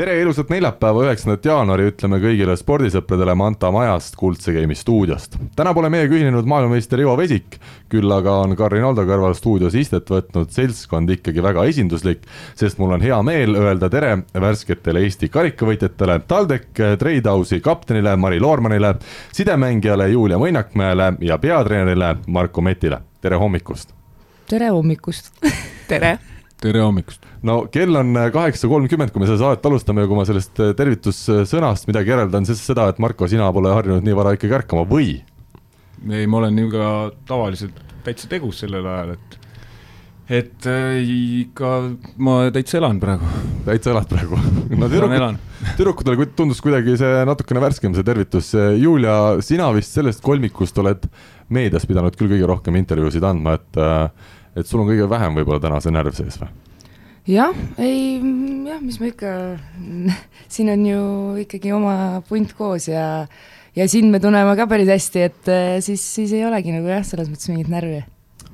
tere ilusat neljapäeva, üheksandat jaanuari ütleme kõigile spordisõpradele Manta Majast Kuldse Game'i stuudiost. täna pole meiega ühinenud maailmameister Ivo Vesik, küll aga on Karin Aldo kõrval stuudios istet võtnud seltskond ikkagi väga esinduslik, sest mul on hea meel öelda tere värsketele Eesti karikavõitjatele, TalTech Treidausi kaptenile Mari Loormanile, sidemängijale Julia Mõinakmäele ja peatreenerile Marko Metile, tere hommikust! tere hommikust tere! tere hommikust! no kell on äh, kaheksa kolmkümmend, kui me seda saadet alustame ja kui ma sellest äh, tervitussõnast midagi järeldan, siis seda, et Marko, sina pole harjunud nii vara ikkagi ärkama või? ei, ma olen ju ka tavaliselt täitsa tegus sellel ajal, et et äh, ikka ma täitsa elan praegu. täitsa elad praegu no tüdrukud, tüdrukutele tundus kuidagi see natukene värskem, see tervitus. Julia, sina vist sellest kolmikust oled meedias pidanud küll kõige rohkem intervjuusid andma, et et sul on kõige vähem võib-olla täna see närv sees või? jah, ei jah, mis ma ikka, siin on ju ikkagi oma punt koos ja ja sind me tunneme ka päris hästi, et eh, siis, siis ei olegi nagu jah, selles mõttes mingit närvi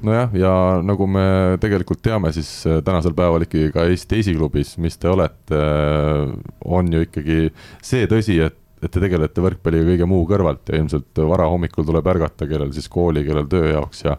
nojah, ja nagu me tegelikult teame, siis eh, tänasel päeval ikkagi ka Eesti esiklubis, mis te olete, eh, on ju ikkagi see tõsi, et, et te tegelete võrkpalliga kõige muu kõrvalt ja ilmselt varahommikul tuleb ärgata, kellel siis kooli, kellel töö jaoks ja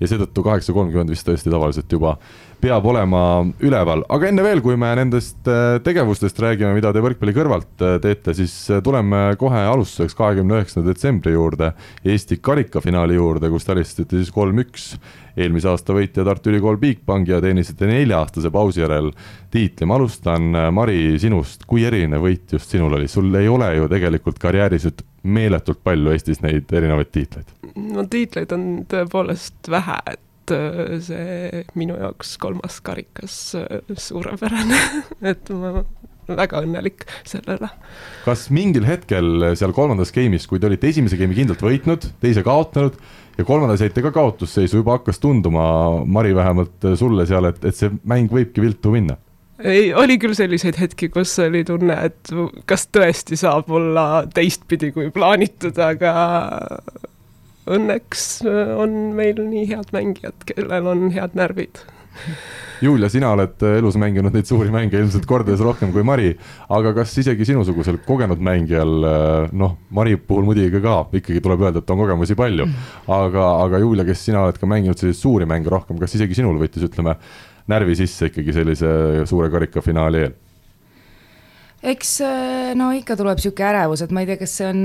ja seetõttu kaheksa kolmkümmend vist tõesti tavaliselt juba peab olema üleval, aga enne veel, kui me nendest äh, tegevustest räägime, mida te võrkpalli kõrvalt äh, teete, siis äh, tuleme kohe alustuseks kahekümne üheksanda detsembri juurde, Eesti karikafinaali juurde, kus te alistasite siis kolm-üks. Eelmise aasta võitja Tartu Ülikool Bigbanki ja teenisite nelja-aastase pausi järel tiitli. ma alustan, Mari, sinust, kui erinev võit just sinul oli, sul ei ole ju tegelikult karjääris nüüd meeletult palju Eestis neid erinevaid tiitleid? no tiitleid on tõepoolest vähe, et Äh, see minu jaoks kolmas karikas äh, suurepärane et ma väga õnnelik selle üle. kas mingil hetkel seal kolmandas game'is, kui te olite esimese game'i kindlalt võitnud, teise kaotanud ja kolmandas jäite ka kaotusseisu, juba hakkas tunduma, Mari, vähemalt sulle seal, et, et see mäng võibki viltu minna? Ei, oli küll selliseid hetki, kus oli tunne, et kas tõesti saab olla teistpidi kui plaanitud, aga õnneks on meil nii head mängijad, kellel on head närvid. Julia, sina oled elus mänginud neid suuri mänge ilmselt kordades rohkem kui Mari, aga kas isegi sinusugusel kogenud mängijal, noh, Mari puhul muidugi ka ikkagi tuleb öelda, et on kogemusi palju, aga, aga Julia, kes sina oled ka mänginud selliseid suuri mänge rohkem, kas isegi sinul võttis, ütleme, närvi sisse ikkagi sellise suure karikafinaali eel? eks äh, no ikka tuleb niisugune ärevus, et ma ei tea, kas see on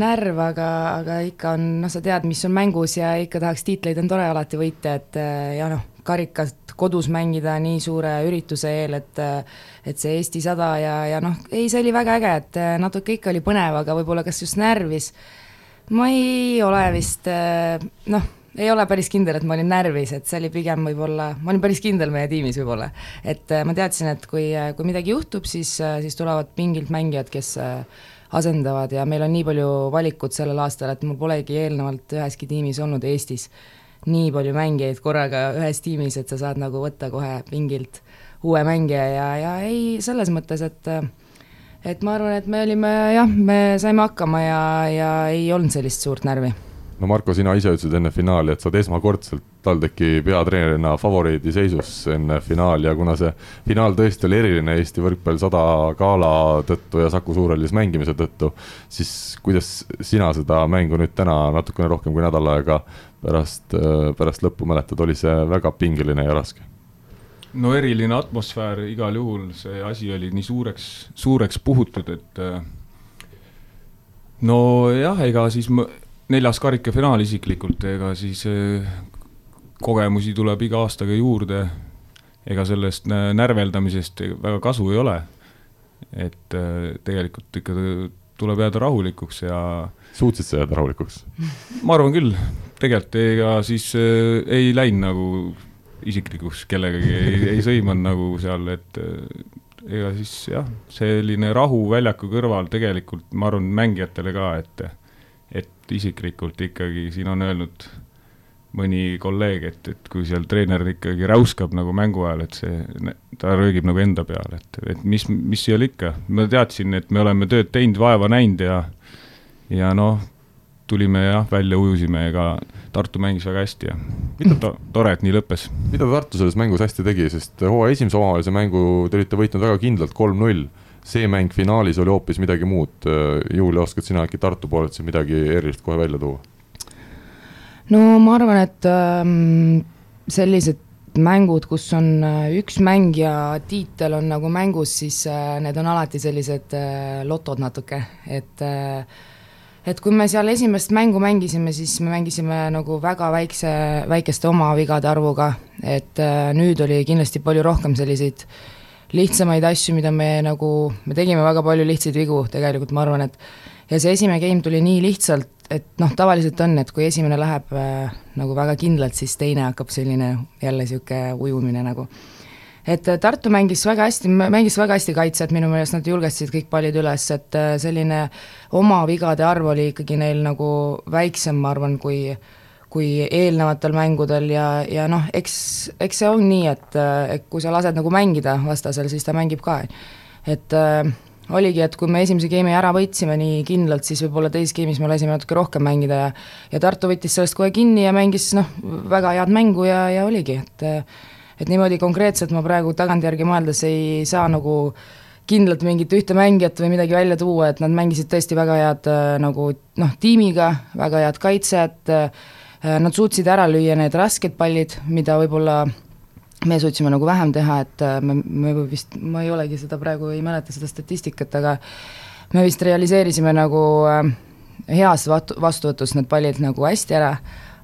närv, aga, aga ikka on, noh, sa tead, mis on mängus ja ikka tahaks tiitleid, on tore alati võita, et äh, ja noh, karikat kodus mängida nii suure ürituse eel, et äh, et see Eesti sada ja, ja noh, ei, see oli väga äge, et natuke ikka oli põnev, aga võib-olla kas just närvis, ma ei ole vist noh ei ole päris kindel, et ma olin närvis, et see oli pigem võib-olla, ma olin päris kindel meie tiimis võib-olla. et äh, ma teadsin, et kui, äh, kui midagi juhtub, siis, äh, siis tulevad pingilt mängijad, kes asendavad ja meil on nii palju valikut sellel aastal, et mul polegi eelnevalt üheski tiimis olnud Eestis nii palju mängijaid korraga ühes tiimis, et sa saad nagu võtta kohe pingilt uue mängija ja, ja ei, selles mõttes, et et ma arvan, et me olime jah, me saime hakkama ja, ja ei olnud sellist suurt närvi no Marko, sina ise ütlesid enne finaali, et sa oled esmakordselt TalTechi peatreenerina favoriidi seisus enne finaali ja kuna see finaal tõesti oli eriline Eesti võrkpall sada gala tõttu ja Saku Suurhallis mängimise tõttu, siis kuidas sina seda mängu nüüd täna natukene rohkem kui nädal aega pärast, pärast lõppu mäletad, oli see väga pingeline ja raske? no eriline atmosfäär igal juhul, see asi oli nii suureks, suureks puhutud, et nojah, ega siis ma neljas karikafinaal isiklikult, ega siis eh, kogemusi tuleb iga aastaga juurde. ega sellest närveldamisest väga kasu ei ole. et eh, tegelikult ikka tuleb jääda rahulikuks ja. suutsid sa jääda rahulikuks? ma arvan küll, tegelikult ega siis äh, ei läinud nagu isiklikuks kellegagi, ei, ei sõimanud nagu seal, et ega siis jah, selline rahu väljaku kõrval tegelikult ma arvan mängijatele ka, et isiklikult ikkagi siin on öelnud mõni kolleeg, et, et kui seal treener ikkagi räuskab nagu mängu ajal, et see, ta röögib nagu enda peale, et, et mis, mis seal ikka, ma teadsin, et me oleme tööd teinud, vaeva näinud ja ja noh, tulime jah, välja ujusime, ega Tartu mängis väga hästi ja mida to tore, et nii lõppes. mida Tartu selles mängus hästi tegi, sest hooaja esimese omavahelise mängu te olite võitnud väga kindlalt kolm-null. See mäng finaalis oli hoopis midagi muud. Julia, oskad sina äkki Tartu poolelt siin midagi erilist kohe välja tuua? no ma arvan, et ähm, sellised mängud, kus on äh, üks mäng ja tiitel on nagu mängus, siis äh, need on alati sellised äh, lotod natuke, et et kui me seal esimest mängu mängisime, siis me mängisime nagu väga väikse, väikeste oma vigade arvuga, et nüüd oli kindlasti palju rohkem selliseid lihtsamaid asju, mida me nagu, me tegime väga palju lihtsaid vigu, tegelikult ma arvan, et ja see esimene game tuli nii lihtsalt, et noh, tavaliselt on, et kui esimene läheb äh, nagu väga kindlalt, siis teine hakkab selline jälle niisugune ujumine nagu. et äh, Tartu mängis väga hästi, mängis väga hästi kaitset, minu meelest nad julgestasid kõik pallid üles, et äh, selline oma vigade arv oli ikkagi neil nagu väiksem, ma arvan, kui kui eelnevatel mängudel ja, ja noh, eks, eks see on nii, et, äh, et kui sa lased nagu mängida vastasel, siis ta mängib ka. et äh, oligi, et kui me esimese game'i ära võitsime nii kindlalt, siis võib-olla teises game'is me lasime natuke rohkem mängida ja ja Tartu võttis sellest kohe kinni ja mängis noh, väga head mängu ja, ja oligi, et et niimoodi konkreetselt ma praegu tagantjärgi mõeldes ei saa nagu kindlalt mingit ühte mängijat või midagi välja tuua, et nad mängisid tõesti väga head nagu noh, tiimiga, väga head kaitset, nad suutsid ära lüüa need rasked pallid, mida võib-olla me suutsime nagu vähem teha, et äh, me, me vist, ma ei olegi seda praegu, ei mäleta seda statistikat, aga me vist realiseerisime nagu äh, heas vastu, vastuvõtus need pallid nagu hästi ära,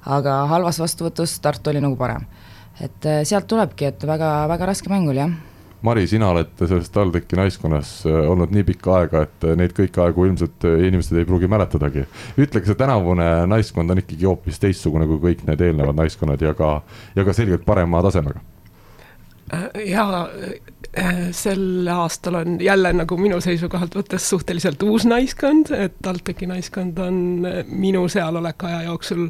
aga halvas vastuvõtus Tartu oli nagu parem. et äh, sealt tulebki, et väga, väga raske mäng oli, jah Mari, sina oled selles TalTechi naiskonnas olnud nii pikka aega, et neid kõiki aegu ilmselt inimesed ei pruugi mäletadagi. ütle, kas see tänavune naiskond on ikkagi hoopis teistsugune kui kõik need eelnevad naiskonnad ja ka, ja ka selgelt parema tasemega? Äh, äh, sel aastal on jälle nagu minu seisukohalt võttes suhteliselt uus naiskond, et TalTechi naiskond on äh, minu sealoleku aja jooksul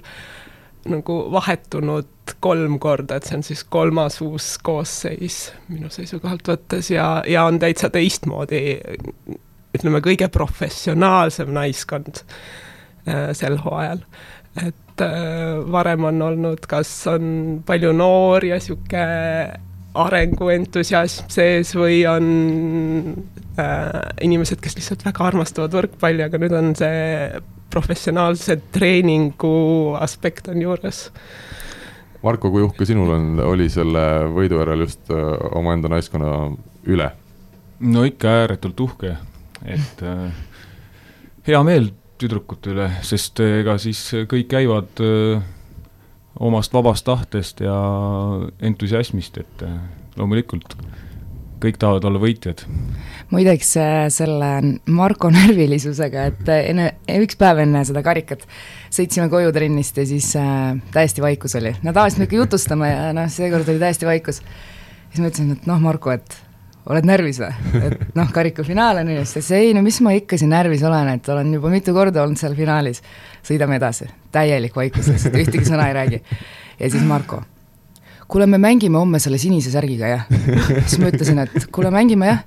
nagu vahetunud kolm korda, et see on siis kolmas uus koosseis minu seisukohalt võttes ja, ja on täitsa teistmoodi, ütleme, kõige professionaalsem naiskond äh, sel hooajal. et äh, varem on olnud, kas on palju noori ja niisugune arenguentusiasm sees või on äh, inimesed, kes lihtsalt väga armastavad võrkpalli, aga nüüd on see professionaalse treeningu aspekt on juures. Marko, kui uhke sinul on, oli selle võidu järel just äh, omaenda naiskonna üle? no ikka ääretult uhke, et äh, hea meel tüdrukute üle, sest ega siis kõik käivad äh, omast vabast tahtest ja entusiasmist, et äh, loomulikult kõik tahavad olla võitjad. Muideks äh, selle Marko närvilisusega, et äh, enne, üks päev enne seda karikat sõitsime koju trennist ja siis äh, täiesti vaikus oli. no tavaliselt me ikka jutustame ja noh, seekord oli täiesti vaikus. siis ma ütlesin, et noh, Marko, et oled närvis või? et noh, karikafinaal on ju, siis ta ütles ei no mis ma ikka siin närvis olen, et olen juba mitu korda olnud seal finaalis. sõidame edasi, täielik vaikus lihtsalt, ühtegi sõna ei räägi. ja siis Marko, kuule, me mängime homme selle sinise särgiga, jah? siis ma ütlesin, et kuule, mängime jah,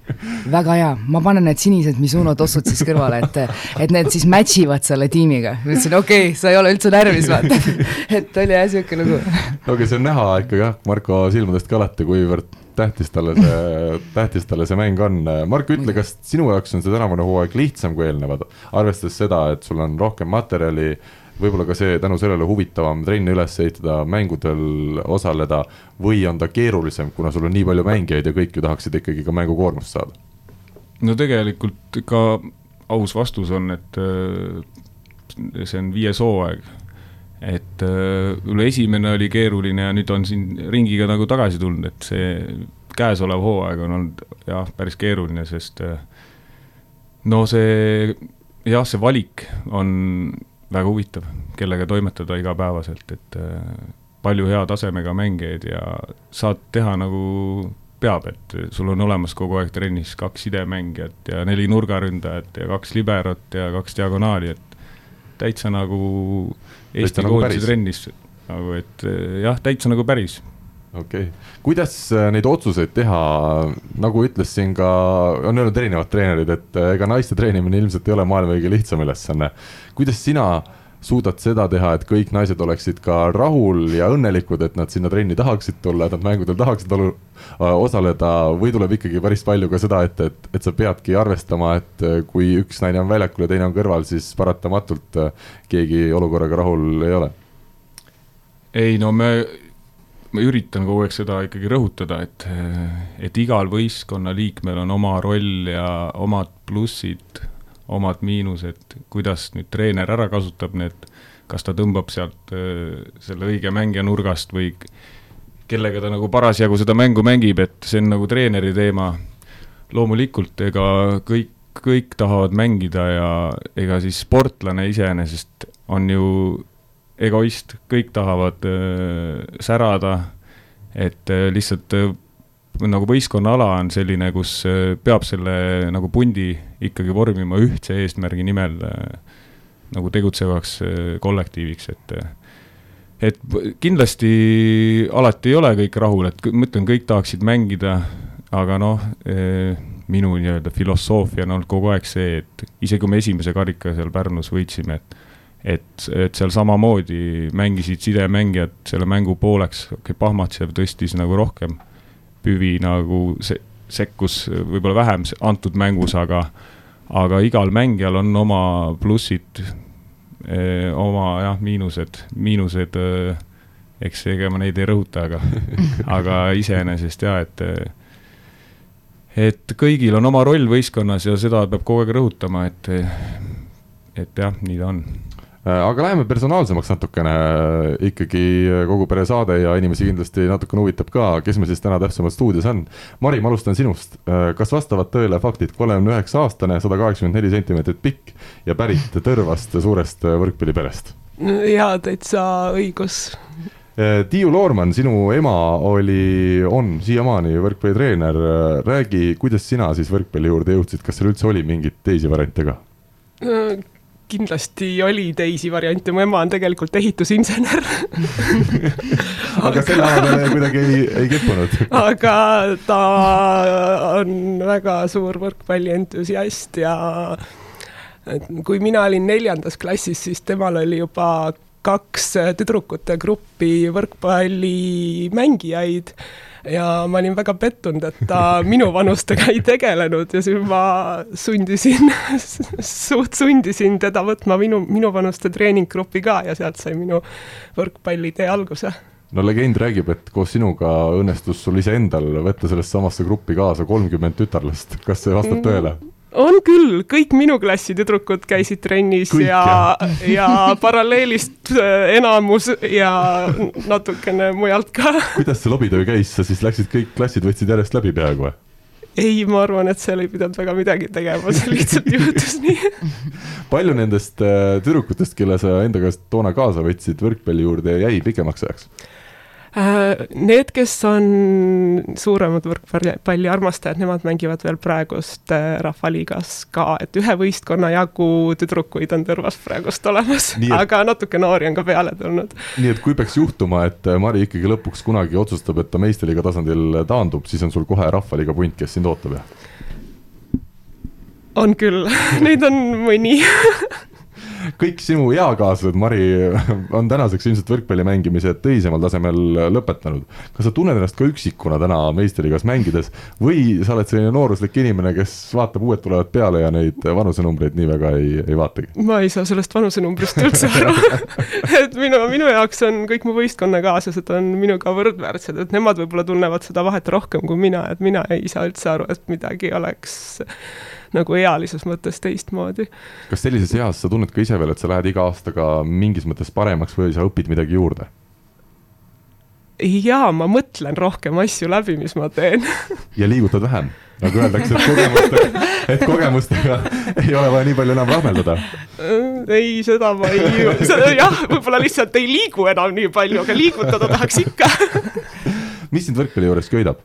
väga hea, ma panen need sinised Mizuno tossud siis kõrvale, et et need siis match ivad selle tiimiga. ma ütlesin, okei okay,, sa ei ole üldse närvis, vaata. et oli jah, niisugune lugu. no aga see on näha ikkagi jah, Marko silmadest ka alati, kuivõrd tähtis talle see, tähtis talle see mäng on. Mark, ütle, kas sinu jaoks on see tänavune hooaeg lihtsam kui eelnevad, arvestades seda, et sul on rohkem materjali, võib-olla ka see tänu sellele huvitavam trenne üles ehitada, mängudel osaleda või on ta keerulisem, kuna sul on nii palju mängijaid ja kõik ju tahaksid ikkagi ka mängukoormust saada? no tegelikult ikka aus vastus on, et äh, see on viies hooaeg et äh, esimene oli keeruline ja nüüd on siin ringiga nagu tagasi tulnud, et see käesolev hooaeg on olnud jah, päris keeruline, sest äh, no see jah, see valik on väga huvitav, kellega toimetada igapäevaselt, et äh, palju hea tasemega mängijaid ja saad teha nagu peab, et sul on olemas kogu aeg trennis kaks sidemängijat ja neli nurgaründajat ja kaks liberot ja kaks diagonaali, et täitsa nagu Eesti nagu koondise trennis. Nagu et äh, jah, täitsa nagu päris okei okay., kuidas äh, neid otsuseid teha, nagu ütles siin ka, on öelnud erinevad treenerid, et ega naiste treenimine ilmselt ei ole maailma kõige lihtsam ülesanne. kuidas sina suudad seda teha, et kõik naised oleksid ka rahul ja õnnelikud, et nad sinna trenni tahaksid tulla, et nad mängudel tahaksid olu, osaleda või tuleb ikkagi päris palju ka seda, et, et, et sa peadki arvestama, et kui üks naine on väljakul ja teine on kõrval, siis paratamatult keegi olukorraga rahul ei ole? ei no me ma üritan kogu aeg seda ikkagi rõhutada, et, et igal võistkonna liikmel on oma roll ja omad plussid, omad miinused, kuidas nüüd treener ära kasutab need, kas ta tõmbab sealt selle õige mängija nurgast või kellega ta nagu parasjagu seda mängu mängib, et see on nagu treeneri teema. loomulikult, ega kõik, kõik tahavad mängida ja ega siis sportlane iseenesest on ju egoist, kõik tahavad äh, särada, et äh, lihtsalt äh, nagu võistkonnaala on selline, kus äh, peab selle nagu pundi ikkagi vormima ühtse eesmärgi nimel äh, nagu tegutsevaks äh, kollektiiviks, et äh, et kindlasti alati ei ole kõik rahul, et ma ütlen, kõik tahaksid mängida, aga noh eh,, minu nii-öelda filosoofia on olnud kogu aeg see, et isegi kui me esimese karika seal Pärnus võitsime, et et, et seal samamoodi mängisid sidemängijad selle mängu pooleks, okei okay,, Pahmatšev tõstis nagu rohkem, Püvi nagu se-, sekkus võib-olla vähem antud mängus, aga aga igal mängijal on oma plussid, eh, oma jah, miinused, miinused, eh, eks ega ma neid ei rõhuta, aga aga iseenesest jaa, et et kõigil on oma roll võistkonnas ja seda peab kogu aeg rõhutama, et et jah, nii ta on aga läheme personaalsemaks natukene, ikkagi kogu pere saade ja inimesi kindlasti natukene huvitab ka, kes meil siis täna täpsemalt stuudios on. Mari, ma alustan sinust, äh, kas vastavad tõele faktid, kolmekümne üheksa aastane, sada kaheksakümmend neli sentimeetrit pikk ja pärit Tõrvast suurest võrkpalliperest? jaa, täitsa õigus. Äh, Tiiu Loorman, sinu ema oli, on siiamaani võrkpallitreener, räägi, kuidas sina siis võrkpalli juurde jõudsid, kas seal üldse oli mingeid teisi variante ka? Kindlasti oli teisi variante, mu ema on tegelikult ehitusinsener. Aga selle ala peale kuidagi ei, ei kippunud. Aga ta on väga suur võrkpallientusiast ja kui mina olin neljandas klassis, siis temal oli juba kaks tüdrukute gruppi võrkpallimängijaid ja ma olin väga pettunud, et ta minu vanustega ei tegelenud ja siis ma sundisin suht sundisin teda võtma minu, minu vanuste treeninggruppi ka ja sealt sai minu võrkpallitee alguse no legend räägib, et koos sinuga õnnestus sul iseendal võtta sellesse samasse gruppi kaasa kolmkümmend tütarlast, kas see vastab mm. On küll, kõik minu klassi tüdrukud käisid trennis kõik, ja, ja paralleelist äh, enamus ja natukene mujalt ka. kuidas see lobitöö käis, sa siis läksid kõik klassid, võtsid järjest läbi peaaegu või? ei, ma arvan, et seal ei pidanud väga midagi tegema, see lihtsalt juhtus nii palju nendest äh, tüdrukutest, kelle sa enda käest toona kaasa võtsid võrkpalli juurde, jäi pikemaks ajaks? Äh, need, kes on suuremad võrkpalli armastajad, nemad mängivad veel praegust äh, Rahvaliigas ka, et ühe võistkonna jagu tüdrukuid on Tõrvas praegust olemas, aga natuke noori on ka peale tulnud. nii et kui peaks juhtuma, et äh, Mari ikkagi lõpuks kunagi otsustab, et ta meistriliiga tasandil taandub, siis on sul kohe Rahvaliiga punt, kes sind ootab, jah? on küll neid on mõni kõik sinu eakaaslased, Mari, on tänaseks ilmselt võrkpalli mängimise tõsisemal tasemel lõpetanud. kas sa tunned ennast ka üksikuna täna meistriliigas mängides või sa oled selline nooruslik inimene, kes vaatab, uued tulevad peale ja neid vanusenumbreid nii väga ei, ei vaatagi? ma ei saa sellest vanusenumbrist üldse aru et minu, minu jaoks on kõik mu võistkonnakaaslased on minuga võrdväärsed, et nemad võib-olla tunnevad seda vahet rohkem kui mina, et mina ei saa üldse aru, et midagi oleks nagu ealises mõttes teistmoodi. kas sellises eas sa tunned ka ise veel, et sa lähed iga aastaga mingis mõttes paremaks või sa õpid midagi juurde? jaa, ma mõtlen rohkem asju läbi, mis ma teen ja liigutad vähem, nagu öeldakse, et kogemustega, et kogemustega ei ole vaja nii palju enam rahmeldada. ei, seda ma ei, jah, võib-olla lihtsalt ei liigu enam nii palju, aga liigutada tahaks ikka mis sind võrkpalli juures köidab?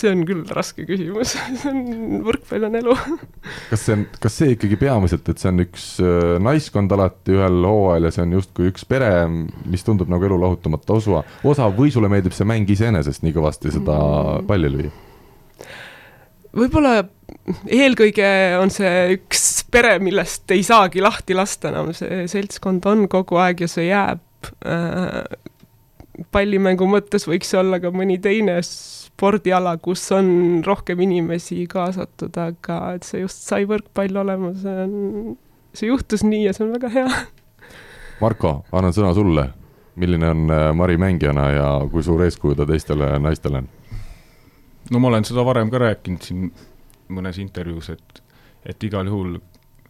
See on küll raske küsimus see on, võrkpall on elu kas see on, kas see ikkagi peamiselt, et see on üks äh, naiskond alati ühel hooajal ja see on justkui üks pere, mis tundub nagu elu lahutamatu osa, osa või sulle meeldib see mäng iseenesest nii kõvasti seda mm. palli lüüa? võib-olla eelkõige on see üks pere, millest ei saagi lahti lasta enam, see seltskond on kogu aeg ja see jääb. Äh, pallimängu mõttes võiks olla ka mõni teine spordiala, kus on rohkem inimesi kaasatud, aga et see just sai võrkpall olema, see on, see juhtus nii ja see on väga hea. Marko, annan sõna sulle. milline on äh, Mari mängijana ja kui suur eeskuju ta teistele naistele on? no ma olen seda varem ka rääkinud siin mõnes intervjuus, et, et igal juhul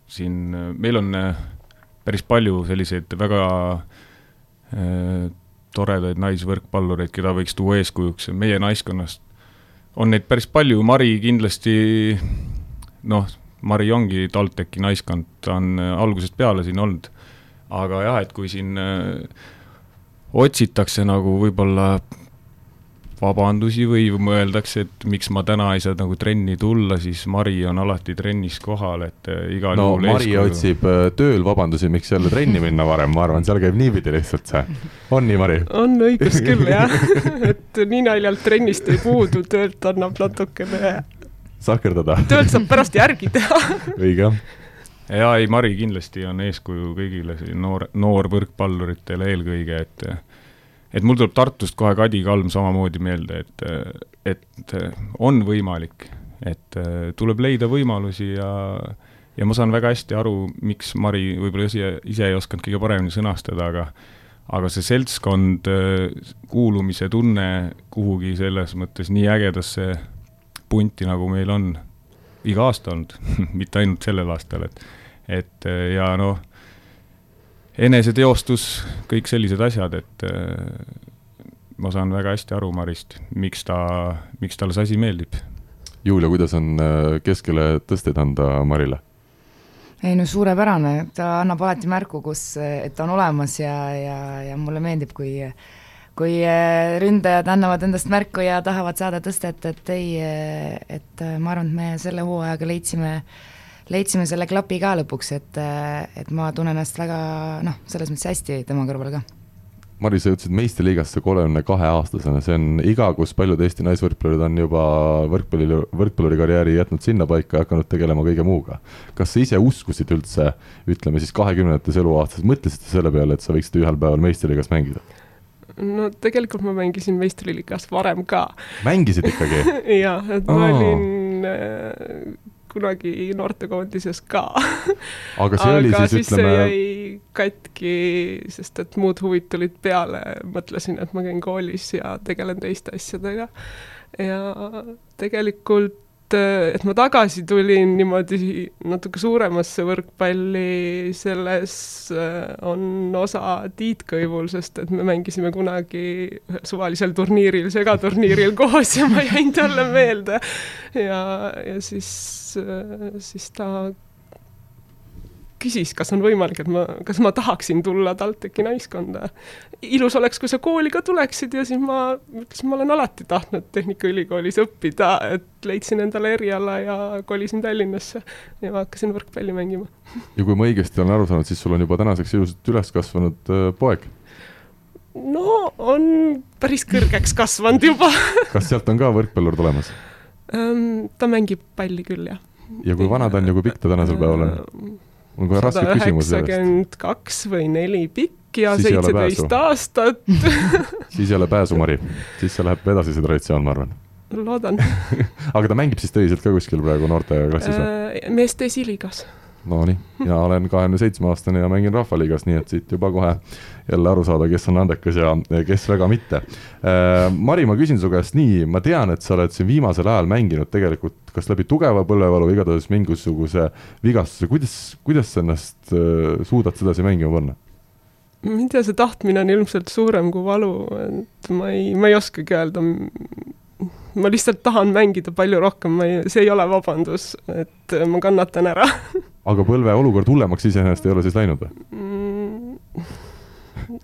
siin meil on äh, päris palju selliseid väga äh, toredaid naisvõrkpallureid, keda võiks tuua eeskujuks meie naiskonnast. on neid päris palju, Mari kindlasti noh, Mari ongi TalTechi naiskond, ta on äh, algusest peale siin olnud. aga jah, et kui siin äh, otsitakse nagu võib-olla vabandusi või mõeldakse, et miks ma täna ei saa nagu trenni tulla, siis Mari on alati trennis kohal, et äh, igal no juhul Mari eeskuju. otsib äh, tööl vabandusi, miks jälle trenni minna varem, ma arvan, seal käib niipidi lihtsalt see. on nii, Mari? on õigus küll, jah et nii naljalt trennist ei puudu, töölt annab natukene sahkerdada töölt saab pärast järgi teha õige ja ei, Mari kindlasti on eeskuju kõigile noor, noorvõrkpalluritele eelkõige, et et mul tuleb Tartust kohe Kadi Kalm samamoodi meelde, et, et on võimalik, et tuleb leida võimalusi ja ja ma saan väga hästi aru, miks Mari võib-olla ise, ise ei osanud kõige paremini sõnastada, aga aga see seltskond, kuulumise tunne kuhugi selles mõttes nii ägedasse punti, nagu meil on iga aasta olnud mitte ainult sellel aastal, et et ja noh eneseteostus, kõik sellised asjad, et äh, ma saan väga hästi aru Marist, miks ta, miks talle see asi meeldib. Julia, kuidas on äh, keskele tõsteid anda Marile? ei no suurepärane, ta annab alati märku, kus, et ta on olemas ja, ja, ja mulle meeldib, kui kui äh, ründajad annavad endast märku ja tahavad saada tõstet, et ei, et ma arvan, et me selle hooajaga leidsime äh, leidsime selle klapi ka lõpuks, et, et ma tunnen ennast väga noh, selles mõttes hästi tema kõrval ka. Maris, sa jõudsid meistriliigasse kolmekümne kahe aastasena, see on iga, kus paljud Eesti naisvõrkpallurid on juba võrkpalli, võrkpalluri karjääri jätnud sinnapaika ja hakanud tegelema kõige muuga. kas sa ise uskusid üldse, ütleme siis kahekümnendates eluaastas, mõtlesid selle peale, et sa võiksid ühel päeval meistriliigas mängida? no tegelikult ma mängisin meistriliigas varem ka. mängisid ikkagi jah, et ma olin äh, kunagi noortekoondises ka aga see oli aga siis, siis ütleme. jäi katki, sest et muud huvid tulid peale, mõtlesin, et ma käin koolis ja tegelen teiste asjadega. ja tegelikult et, et ma tagasi tulin niimoodi natuke suuremasse võrkpalli, selles äh, on osa Tiit Kõivul, sest et me mängisime kunagi suvalisel turniiril, segaturniiril koos ja ma jäin talle meelde. ja, ja siis, äh, siis ta küsis, kas on võimalik, et ma, kas ma tahaksin tulla TalTechi naiskonda. ilus oleks, kui sa kooli ka tuleksid ja siis ma ütlesin, ma olen alati tahtnud Tehnikaülikoolis õppida, et leidsin endale eriala ja kolisin Tallinnasse ja hakkasin võrkpalli mängima. ja kui ma õigesti olen aru saanud, siis sul on juba tänaseks ilusasti üles kasvanud äh, poeg? no on päris kõrgeks kasvanud juba kas sealt on ka võrkpallur tulemas um,? ta mängib palli küll, jah. ja kui vana ta on ja kui pikk ta tänasel päeval on? Mul kohe raske küsimus sellest. üheksakümmend kaks või neli pikk ja seitseteist aastat siis ei ole pääsu, Mari. siis see läheb edasi, see traditsioon, ma arvan. loodan aga ta mängib siis tõsiselt ka kuskil praegu noorteklassis või? Äh, meeste esiliigas Nonii, mina olen kahekümne seitsme aastane ja mängin Rahvaliigas, nii et siit juba kohe jälle aru saada, kes on andekas ja kes väga mitte. Äh, Mari, ma küsin su käest nii, ma tean, et sa oled siin viimasel ajal mänginud tegelikult kas läbi tugeva põlvevalu, igatahes mingisuguse vigastuse, kuidas, kuidas sa ennast äh, suudad sedasi mängima panna? ma ei tea, see tahtmine on ilmselt suurem kui valu, et ma ei, ma ei oskagi öelda. ma lihtsalt tahan mängida palju rohkem, ma ei, see ei ole vabandus, et ma kannatan ära aga põlve olukord hullemaks iseenesest ei ole siis läinud või mm.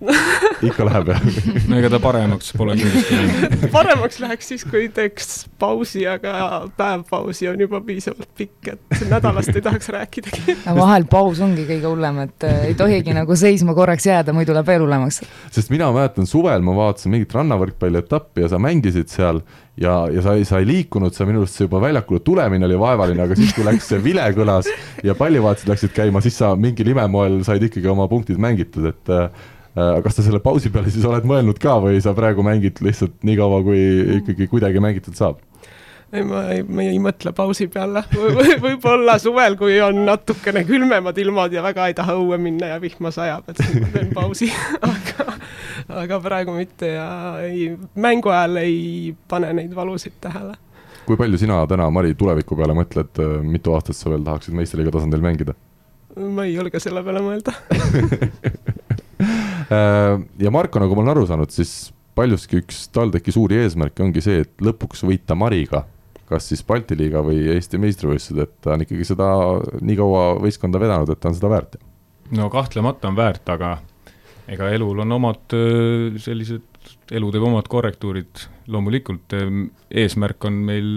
ikka läheb jah no ega ta paremaks pole kindlasti läinud. paremaks läheks siis, kui teeks pausi, aga päev pausi on juba piisavalt pikk, et nädalast ei tahaks rääkidagi. vahel paus ongi kõige hullem, et äh, ei tohigi nagu seisma korraks jääda, muidu läheb veel hullemaks. sest mina mäletan suvel ma vaatasin mingit rannavõrkpalli etappi ja sa mängisid seal ja, ja sa ei, sa ei liikunud, sa minu arust see juba väljakule tulemine oli vaevaline, aga siis, kui läks see vile kõlas ja pallivaatused läksid käima, siis sa mingil imemoel said ikkagi oma punktid mängitud, et äh, kas sa selle pausi peale siis oled mõelnud ka või sa praegu mängid lihtsalt nii kaua, kui ikkagi kuidagi mängitud saab? ei, ma ei, ma ei mõtle pausi peale v, võib-olla suvel, kui on natukene külmemad ilmad ja väga ei taha õue minna ja vihma sajab, et siis ma teen pausi aga, aga praegu mitte ja ei, mängu ajal ei pane neid valusid tähele. kui palju sina täna, Mari, tuleviku peale mõtled, mitu aastat sa veel tahaksid meistriliiga tasandil mängida? ma ei julge selle peale mõelda ja Marko, nagu ma olen aru saanud, siis paljuski üks TalTechi suuri eesmärke ongi see, et lõpuks võita Mariga kas siis Balti liiga või Eesti meistrivõistlused, et ta on ikkagi seda nii kaua võistkonda vedanud, et ta on seda väärt? no kahtlemata on väärt, aga ega elul on omad sellised, elu teeb omad korrektuurid, loomulikult eesmärk on meil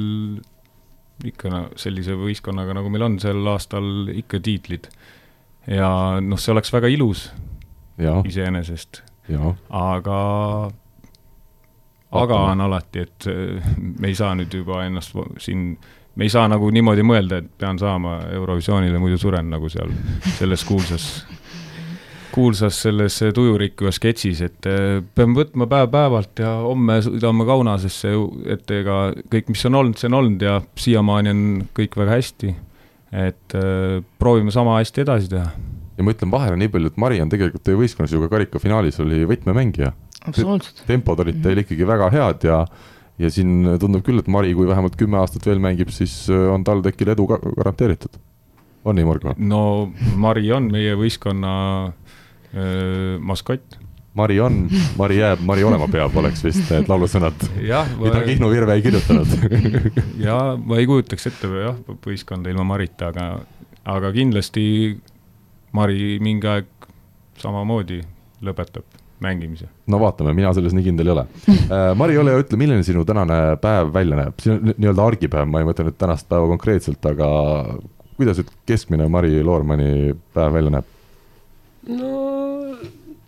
ikka no, sellise võistkonnaga, nagu meil on sel aastal, ikka tiitlid. ja noh, see oleks väga ilus iseenesest, aga aga on alati, et äh, me ei saa nüüd juba ennast siin, me ei saa nagu niimoodi mõelda, et pean saama Eurovisioonile, muidu suren nagu seal selles kuulsas, kuulsas selles tujurikkuvas sketšis, et äh, peame võtma päev-päevalt ja homme sõidame Kaunasesse, et ega kõik, mis on olnud, see on olnud ja siiamaani on kõik väga hästi. et äh, proovime sama hästi edasi teha ja ma ütlen vahele nii palju, et Mari on tegelikult teie võistkonnas ju ka karikafinaalis oli võtmemängija absoluutselt. tempod olid teil ikkagi väga head ja, ja siin tundub küll, et Mari, kui vähemalt kümme aastat veel mängib, siis äh, on tal tekil edu ka garanteeritud. on nii, Margo? no Mari on meie võistkonna öö, äh, maskott. Mari on, Mari jääb, Mari olema peab, oleks vist need laulusõnad mida Kihnu Virve ei kirjutanud ja ma ei kujutaks ette jah, võistkonda ilma Marita, aga, aga kindlasti Mari mingi aeg samamoodi lõpetab mängimise. no vaatame, mina selles nii kindel ei ole äh, Mari, ole hea, ütle, milline sinu tänane päev välja näeb, siin on nii-öelda argipäev, ma ei mõtle nüüd tänast päeva konkreetselt, aga kuidas nüüd keskmine Mari Loormani päev välja näeb? no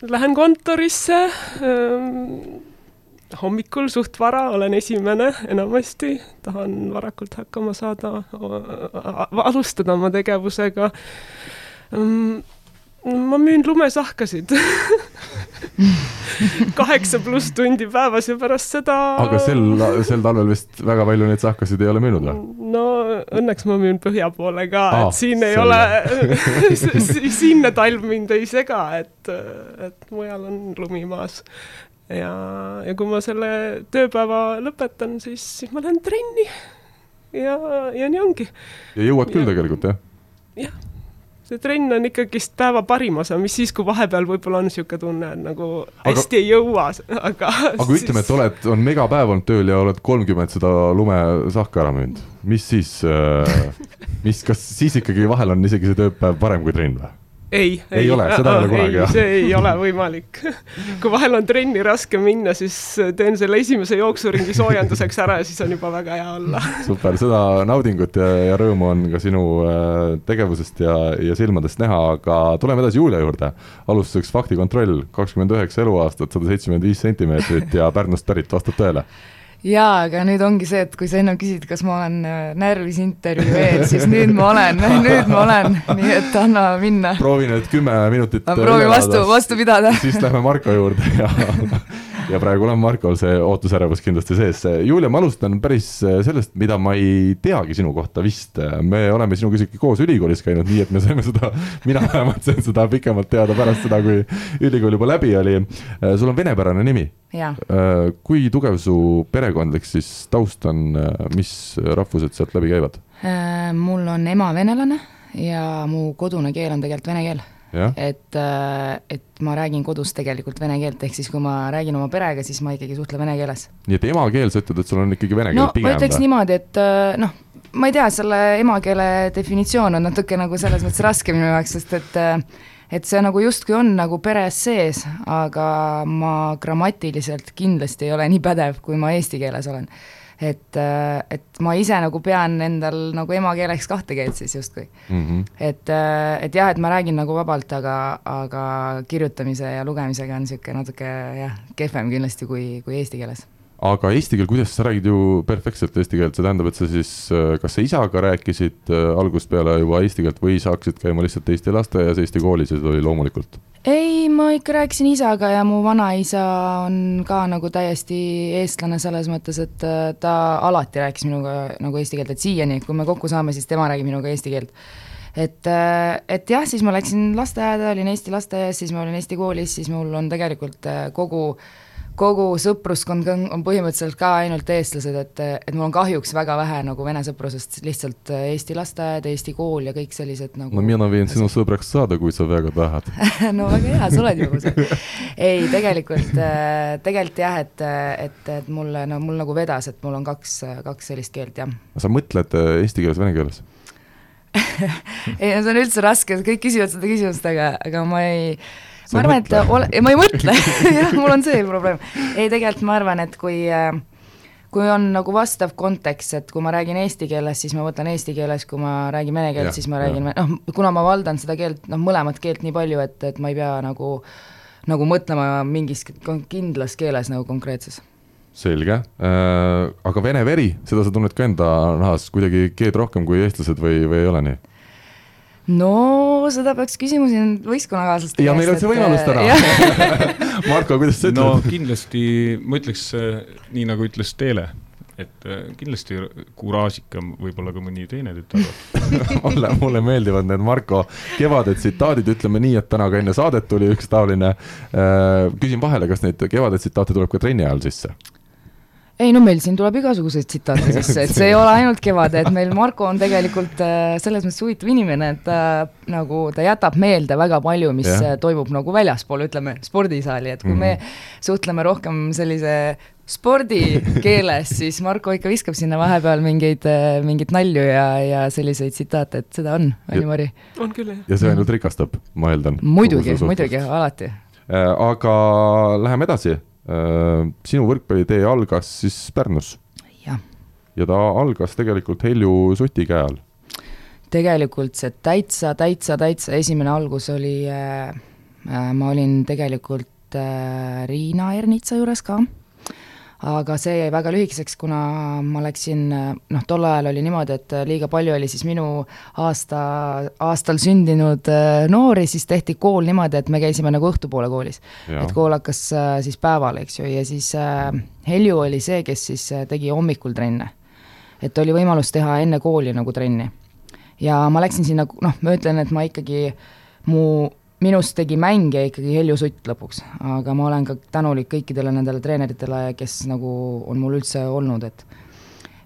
lähen kontorisse ähm, hommikul suht vara, olen esimene enamasti, tahan varakult hakkama saada, alustada oma tegevusega ähm, ma müün lumesahkasid kaheksa pluss tundi päevas ja pärast seda. aga sel, sel talvel vist väga palju neid sahkasid ei ole müünud või? no õnneks ma müün põhja poole ka ah,, et siin ei ole siinne talv mind ei sega, et, et mujal on lumi maas. ja, ja kui ma selle tööpäeva lõpetan, siis, siis ma lähen trenni. ja, ja nii ongi. ja jõuad küll ja, tegelikult, jah? jah see trenn on ikkagist päeva parim osa, mis siis, kui vahepeal võib-olla on niisugune tunne, et nagu hästi aga, ei jõua, aga aga siis... ütleme, et oled, on megapäev olnud tööl ja oled kolmkümmend seda lumesahka ära müünud, mis siis äh,, mis, kas siis ikkagi vahel on isegi see tööpäev parem kui trenn või? Ei, ei, ei ole, seda ei ole kunagi, jah? see ei ole võimalik. kui vahel on trenni raske minna, siis teen selle esimese jooksuringi soojenduseks ära ja siis on juba väga hea olla. super, seda naudingut ja, ja rõõmu on ka sinu äh, tegevusest ja, ja silmadest näha, aga tuleme edasi Julia juurde. alustuseks faktikontroll, kakskümmend üheksa eluaastat, sada seitsekümmend viis sentimeetrit ja Pärnust pärit, vastab tõele? Jaa, aga nüüd ongi see, et kui sa ennem küsisid, kas ma olen äh, närvis intervjuu ees, siis nüüd ma olen, nüüd ma olen, nii et anna minna. proovi nüüd kümme minutit. proovi vastu, vastu pidada. siis lähme Marko juurde ja ja praegu on Markol see ootusärevus kindlasti sees. Julia, ma alustan päris äh, sellest, mida ma ei teagi sinu kohta vist. me oleme sinuga isegi koos ülikoolis käinud, nii et me saime seda, mina vähemalt sain seda pikemalt teada pärast seda, kui ülikool juba läbi oli. Äh, sul on venepärane nimi. Äh, kui tugev su perekondlik siis taust on, mis rahvused sealt läbi käivad? mul on ema venelane ja mu kodune keel on tegelikult vene keel et, äh, et ma räägin kodus tegelikult vene keelt, ehk siis kui ma räägin oma perega, siis ma ikkagi suhtlen vene keeles. nii et emakeel, sa ütled, et sul on ikkagi vene keel no, pigem? ma ütleks niimoodi, et äh, noh, ma ei tea, selle emakeele definitsioon on natuke nagu selles mõttes raske minu jaoks, sest et äh, et see nagu justkui on nagu peres sees, aga ma grammatiliselt kindlasti ei ole nii pädev, kui ma eesti keeles olen. Et, äh, et ma ise nagu pean endal nagu emakeeleks kahte keelt siis justkui mm. -hmm. et, äh, et jah, et ma räägin nagu vabalt, aga, aga kirjutamise ja lugemisega on niisugune natuke jah, kehvem kindlasti kui, kui eesti keeles aga eesti keel, kuidas sa räägid ju perfektselt eesti keelt, see tähendab, et sa siis, äh, kas sa isaga rääkisid äh, algusest peale juba eesti keelt või sa hakkasid käima lihtsalt eesti lasteaias, eesti koolis ja see oli loomulikult? ei, ma ikka rääkisin isaga ja mu vanaisa on ka nagu täiesti eestlane selles mõttes, et äh, ta alati rääkis minuga nagu eesti keelt, et siiani, kui me kokku saame, siis tema räägib minuga eesti keelt et, et jah, siis ma läksin lasteaeda, olin Eesti lasteaias, siis ma olin Eesti koolis, siis mul on tegelikult kogu äh, kogu sõpruskond on põhimõtteliselt ka ainult eestlased, et, et mul on kahjuks väga vähe nagu vene sõprusest, lihtsalt äh, Eesti lasteaed, Eesti kool ja kõik sellised nagu no mina võin sinu sõbraks saada, kui sa väga tahad no väga hea, sa oled juba see. ei, tegelikult, äh, tegelikult jah, et, et, et mulle, no mul nagu vedas, et mul on kaks, kaks sellist keelt, jah. sa mõtled äh, eesti keeles, vene keeles ei no see on üldse raske, kõik küsivad seda küsimust, aga, aga ma ei ma arvan, et ole, ma ei mõtle. Jah, mul on see probleem. ei, tegelikult ma arvan, et kui äh, kui on nagu vastav kontekst, et kui ma räägin eesti keeles, siis ma võtan eesti keeles, kui ma räägin vene keelt, siis ma räägin, noh, kuna ma valdan seda keelt, noh, mõlemat keelt nii palju, et, et ma ei pea nagu nagu mõtlema mingis kindlas keeles nagu konkreetses. Selge. Äh,, aga vene veri, seda sa tunned ka enda nahas, kuidagi keed rohkem kui eestlased või, või ei ole nii? No seda peaks küsima siin võistkonnakaaslaste käest. ja meil on see võimalus täna Marko, kuidas sa ütled? no kindlasti ma ütleks nii, nagu ütles Teele, et äh, kindlasti kuraažikam võib-olla ka mõni teine tütar mulle, mulle meeldivad need Marko kevade tsitaadid, ütleme nii, et täna ka enne saadet tuli üks taoline. Äh, küsin vahele, kas neid kevade tsitaate tuleb ka trenni ajal sisse? Ei no meil siin tuleb igasuguseid tsitaate sisse, et see ei ole ainult Kevade, et meil Marko on tegelikult äh, selles mõttes huvitav inimene, et ta äh, nagu, ta jätab meelde väga palju, mis yeah. Äh, toimub nagu väljaspool, ütleme, spordisaali, et kui mm -hmm. me suhtleme rohkem sellise spordikeeles, siis Marko ikka viskab sinna vahepeal mingeid, mingeid nalju ja, ja selliseid tsitaate, et seda on, Anni-Mari. on küll, jah. ja see ainult rikastab, ma eeldan. muidugi, muidugi, alati. aga läheme edasi Äh, sinu võrkpallitee algas siis Pärnus. ja ta algas tegelikult Helju Suti käe all. tegelikult see täitsa, täitsa, täitsa esimene algus oli äh,, äh ma olin tegelikult äh, Riina Ernitsa juures ka aga see jäi väga lühikeseks, kuna ma läksin, noh, tol ajal oli niimoodi, et liiga palju oli siis minu aasta, aastal sündinud äh, noori, siis tehti kool niimoodi, et me käisime nagu õhtupoole koolis. et kool hakkas äh, siis päeval, eks ju, ja siis äh, Helju oli see, kes siis tegi hommikul trenne. et oli võimalus teha enne kooli nagu trenni. ja ma läksin sinna, noh, ma ütlen, et ma ikkagi, mu minust tegi mängija ikkagi Helju Sutt lõpuks, aga ma olen ka tänulik kõikidele nendele treeneritele, kes nagu on mul üldse olnud, et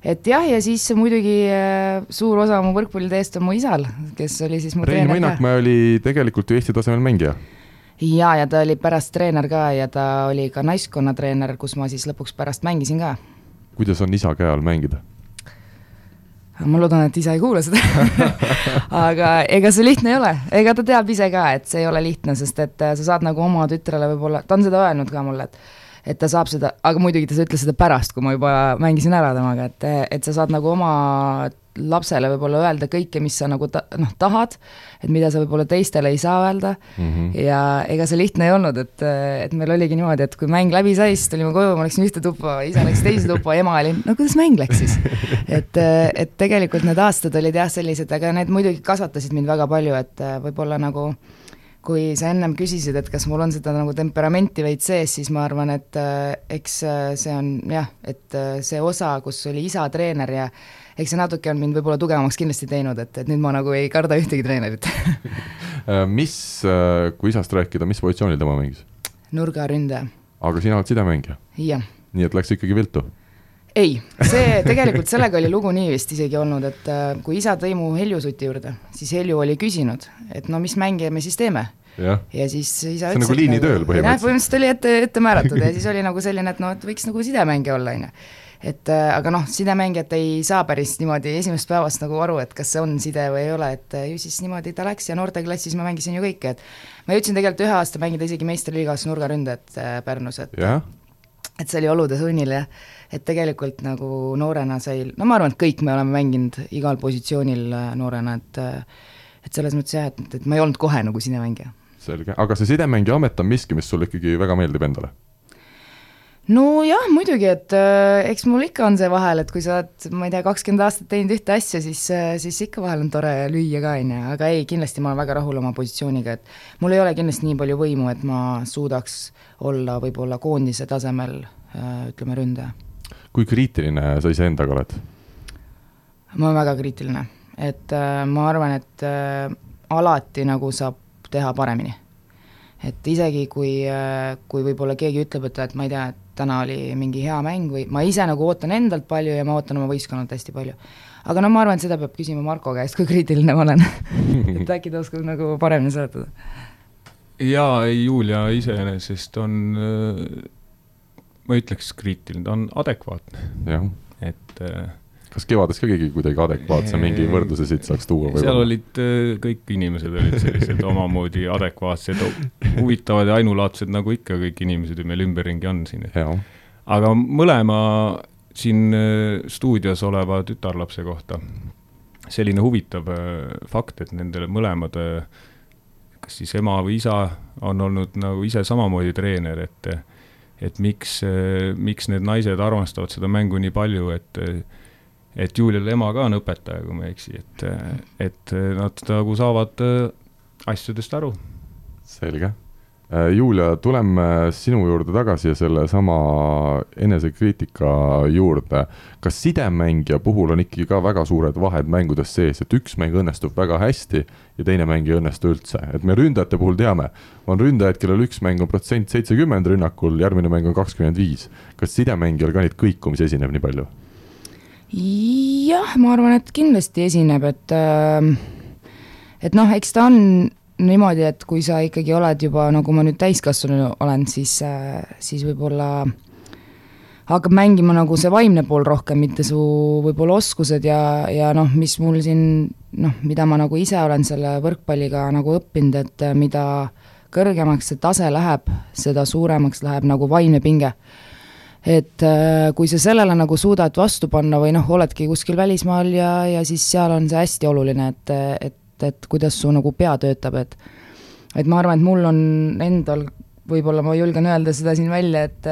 et jah, ja siis muidugi äh, suur osa mu võrkpalliteest on mu isal, kes oli siis mu Rein Mõinakmäe oli tegelikult ju Eesti tasemel mängija. jaa, ja ta oli pärast treener ka ja ta oli ka naiskonnatreener, kus ma siis lõpuks pärast mängisin ka. kuidas on isa käe all mängida? Ma loodan, et isa ei kuula seda. Aga ega see lihtne ei ole, ega ta teab ise ka, et see ei ole lihtne, sest et äh, sa saad nagu oma tütrele võib-olla, ta on seda öelnud ka mulle, et et ta saab seda, aga muidugi ta ütles seda pärast, kui ma juba mängisin ära temaga, et, et sa saad nagu oma lapsele võib-olla öelda kõike, mis sa nagu ta, noh, tahad, et mida sa võib-olla teistele ei saa öelda mm. -hmm. ja ega see lihtne ei olnud, et, et meil oligi niimoodi, et kui mäng läbi sai, siis tulime koju, ma läksin ühte tuppa, isa läks teise tuppa, ema oli, no kuidas mäng läks siis? et, et tegelikult need aastad olid jah, sellised, aga need muidugi kasvatasid mind väga palju, et võib-olla nagu kui sa ennem küsisid, et kas mul on seda nagu temperamenti veits sees, siis ma arvan, et äh, eks see on jah, et see osa, kus oli isa treener ja eks see natuke on mind võib-olla tugevamaks kindlasti teinud, et, et nüüd ma nagu ei karda ühtegi treenerit äh, mis, äh, kui isast rääkida, mis positsioonil tema mängis? nurgaründaja. aga sina oled sidemängija? nii et läks ikkagi viltu? Ei, see tegelikult sellega oli lugu nii vist isegi olnud, et äh, kui isa tõi mu Helju Suti juurde, siis Helju oli küsinud, et no mis mänge me siis teeme ja, ja siis isa ütles. see on nagu liinitööl põhimõtteliselt. põhimõtteliselt oli ette, ette määratud ja siis oli nagu selline, et noh, et võiks nagu sidemängija olla, on ju et äh, aga noh, sidemängijad ei saa päris niimoodi esimesest päevast nagu aru, et kas see on side või ei ole, et äh, ju siis niimoodi ta läks ja noorteklassis ma mängisin ju kõike, et ma jõudsin tegelikult ühe aasta mängida isegi meistriliigas nurgaründajat Pärnus, et jah, et see oli olude sunnil jah, et tegelikult nagu noorena sai, no ma arvan, et kõik me oleme mänginud igal positsioonil äh, noorena, et äh, et selles mõttes jah, et, et ma ei olnud kohe nagu sidemängija. selge, aga see sidemängija amet on miski, mis sulle ikkagi väga meeldib endale? nojah, muidugi, et äh, eks mul ikka on see vahel, et kui sa oled, ma ei tea, kakskümmend aastat teinud ühte asja, siis äh,, siis ikka vahel on tore lüüa ka, on ju, aga ei, kindlasti ma olen väga rahul oma positsiooniga, et mul ei ole kindlasti nii palju võimu, et ma suudaks olla võib-olla koondise tasemel äh, ütleme, ründaja. Kui kriitiline sa iseendaga oled? ma olen väga kriitiline, et äh, ma arvan, et äh, alati nagu saab teha paremini. et isegi, kui äh,, kui võib-olla keegi ütleb, et, et ma ei tea, et täna oli mingi hea mäng või ma ise nagu ootan endalt palju ja ma ootan oma võistkonnalt hästi palju. aga no ma arvan, et seda peab küsima Marko käest, kui kriitiline ma olen et äkki ta oskab nagu paremini seletada. jaa, ei Julia iseenesest on, ma ütleks kriitiline, ta on adekvaatne, et äh, kas kevades ka keegi kuidagi adekvaatse mingi võrdluse siit saaks tuua seal võib-olla? olid äh, kõik inimesed olid sellised omamoodi adekvaatsed, huvitavad ja ainulaadsed, nagu ikka kõik inimesed ju meil ümberringi on siin, aga mõlema siin äh, stuudios oleva tütarlapse kohta selline huvitav äh, fakt, et nendele mõlemad, kas siis ema või isa on olnud nagu ise samamoodi treener, et et miks, miks need naised armastavad seda mängu nii palju, et et Julial ema ka on õpetaja, kui ma ei eksi, et, et nad nagu saavad asjadest aru. selge. Julia, tuleme sinu juurde tagasi ja sellesama enesekriitika juurde. kas sidemängija puhul on ikkagi ka väga suured vahed mängudes sees, et üks mäng õnnestub väga hästi ja teine mäng ei õnnestu üldse, et me ründajate puhul teame, on ründajaid, kellel üks mäng on protsent seitsekümmend rünnakul, järgmine mäng on kakskümmend viis. kas sidemängijal ka neid kõikumisi esineb nii palju? jah, ma arvan, et kindlasti esineb, et äh, et noh, eks ta on niimoodi, et kui sa ikkagi oled juba, nagu ma nüüd täiskasvanu olen, siis, siis võib-olla hakkab mängima nagu see vaimne pool rohkem, mitte su võib-olla oskused ja, ja noh, mis mul siin noh, mida ma nagu ise olen selle võrkpalliga nagu õppinud, et mida kõrgemaks see tase läheb, seda suuremaks läheb nagu vaimne pinge. Et kui sa sellele nagu suudad vastu panna või noh, oledki kuskil välismaal ja, ja siis seal on see hästi oluline, et, et, et kuidas su nagu pea töötab, et et ma arvan, et mul on endal, võib-olla ma julgen öelda seda siin välja, et,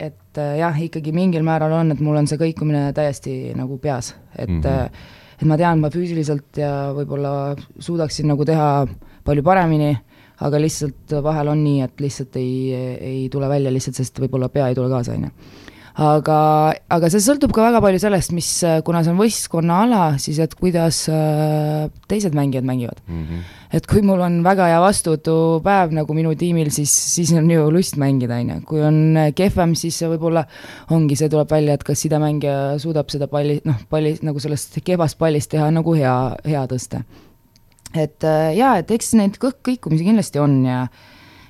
et jah, ikkagi mingil määral on, et mul on see kõikumine täiesti nagu peas, et mm -hmm. et ma tean, ma füüsiliselt ja võib-olla suudaksin nagu teha palju paremini aga lihtsalt vahel on nii, et lihtsalt ei, ei tule välja lihtsalt, sest võib-olla pea ei tule kaasa, on ju. Aga, aga see sõltub ka väga palju sellest, mis, kuna see on võistkonnaala, siis et kuidas äh, teised mängijad mängivad mm. -hmm. et kui mul on väga hea vastuvõtupäev nagu minu tiimil, siis, siis on ju lust mängida, on ju, kui on kehvem, siis võib-olla ongi, see tuleb välja, et kas sidemängija suudab seda palli, noh, palli nagu sellest kehvast pallist teha nagu hea, hea tõste et äh, jaa, et eks neid kõh-, kõikumisi kindlasti on ja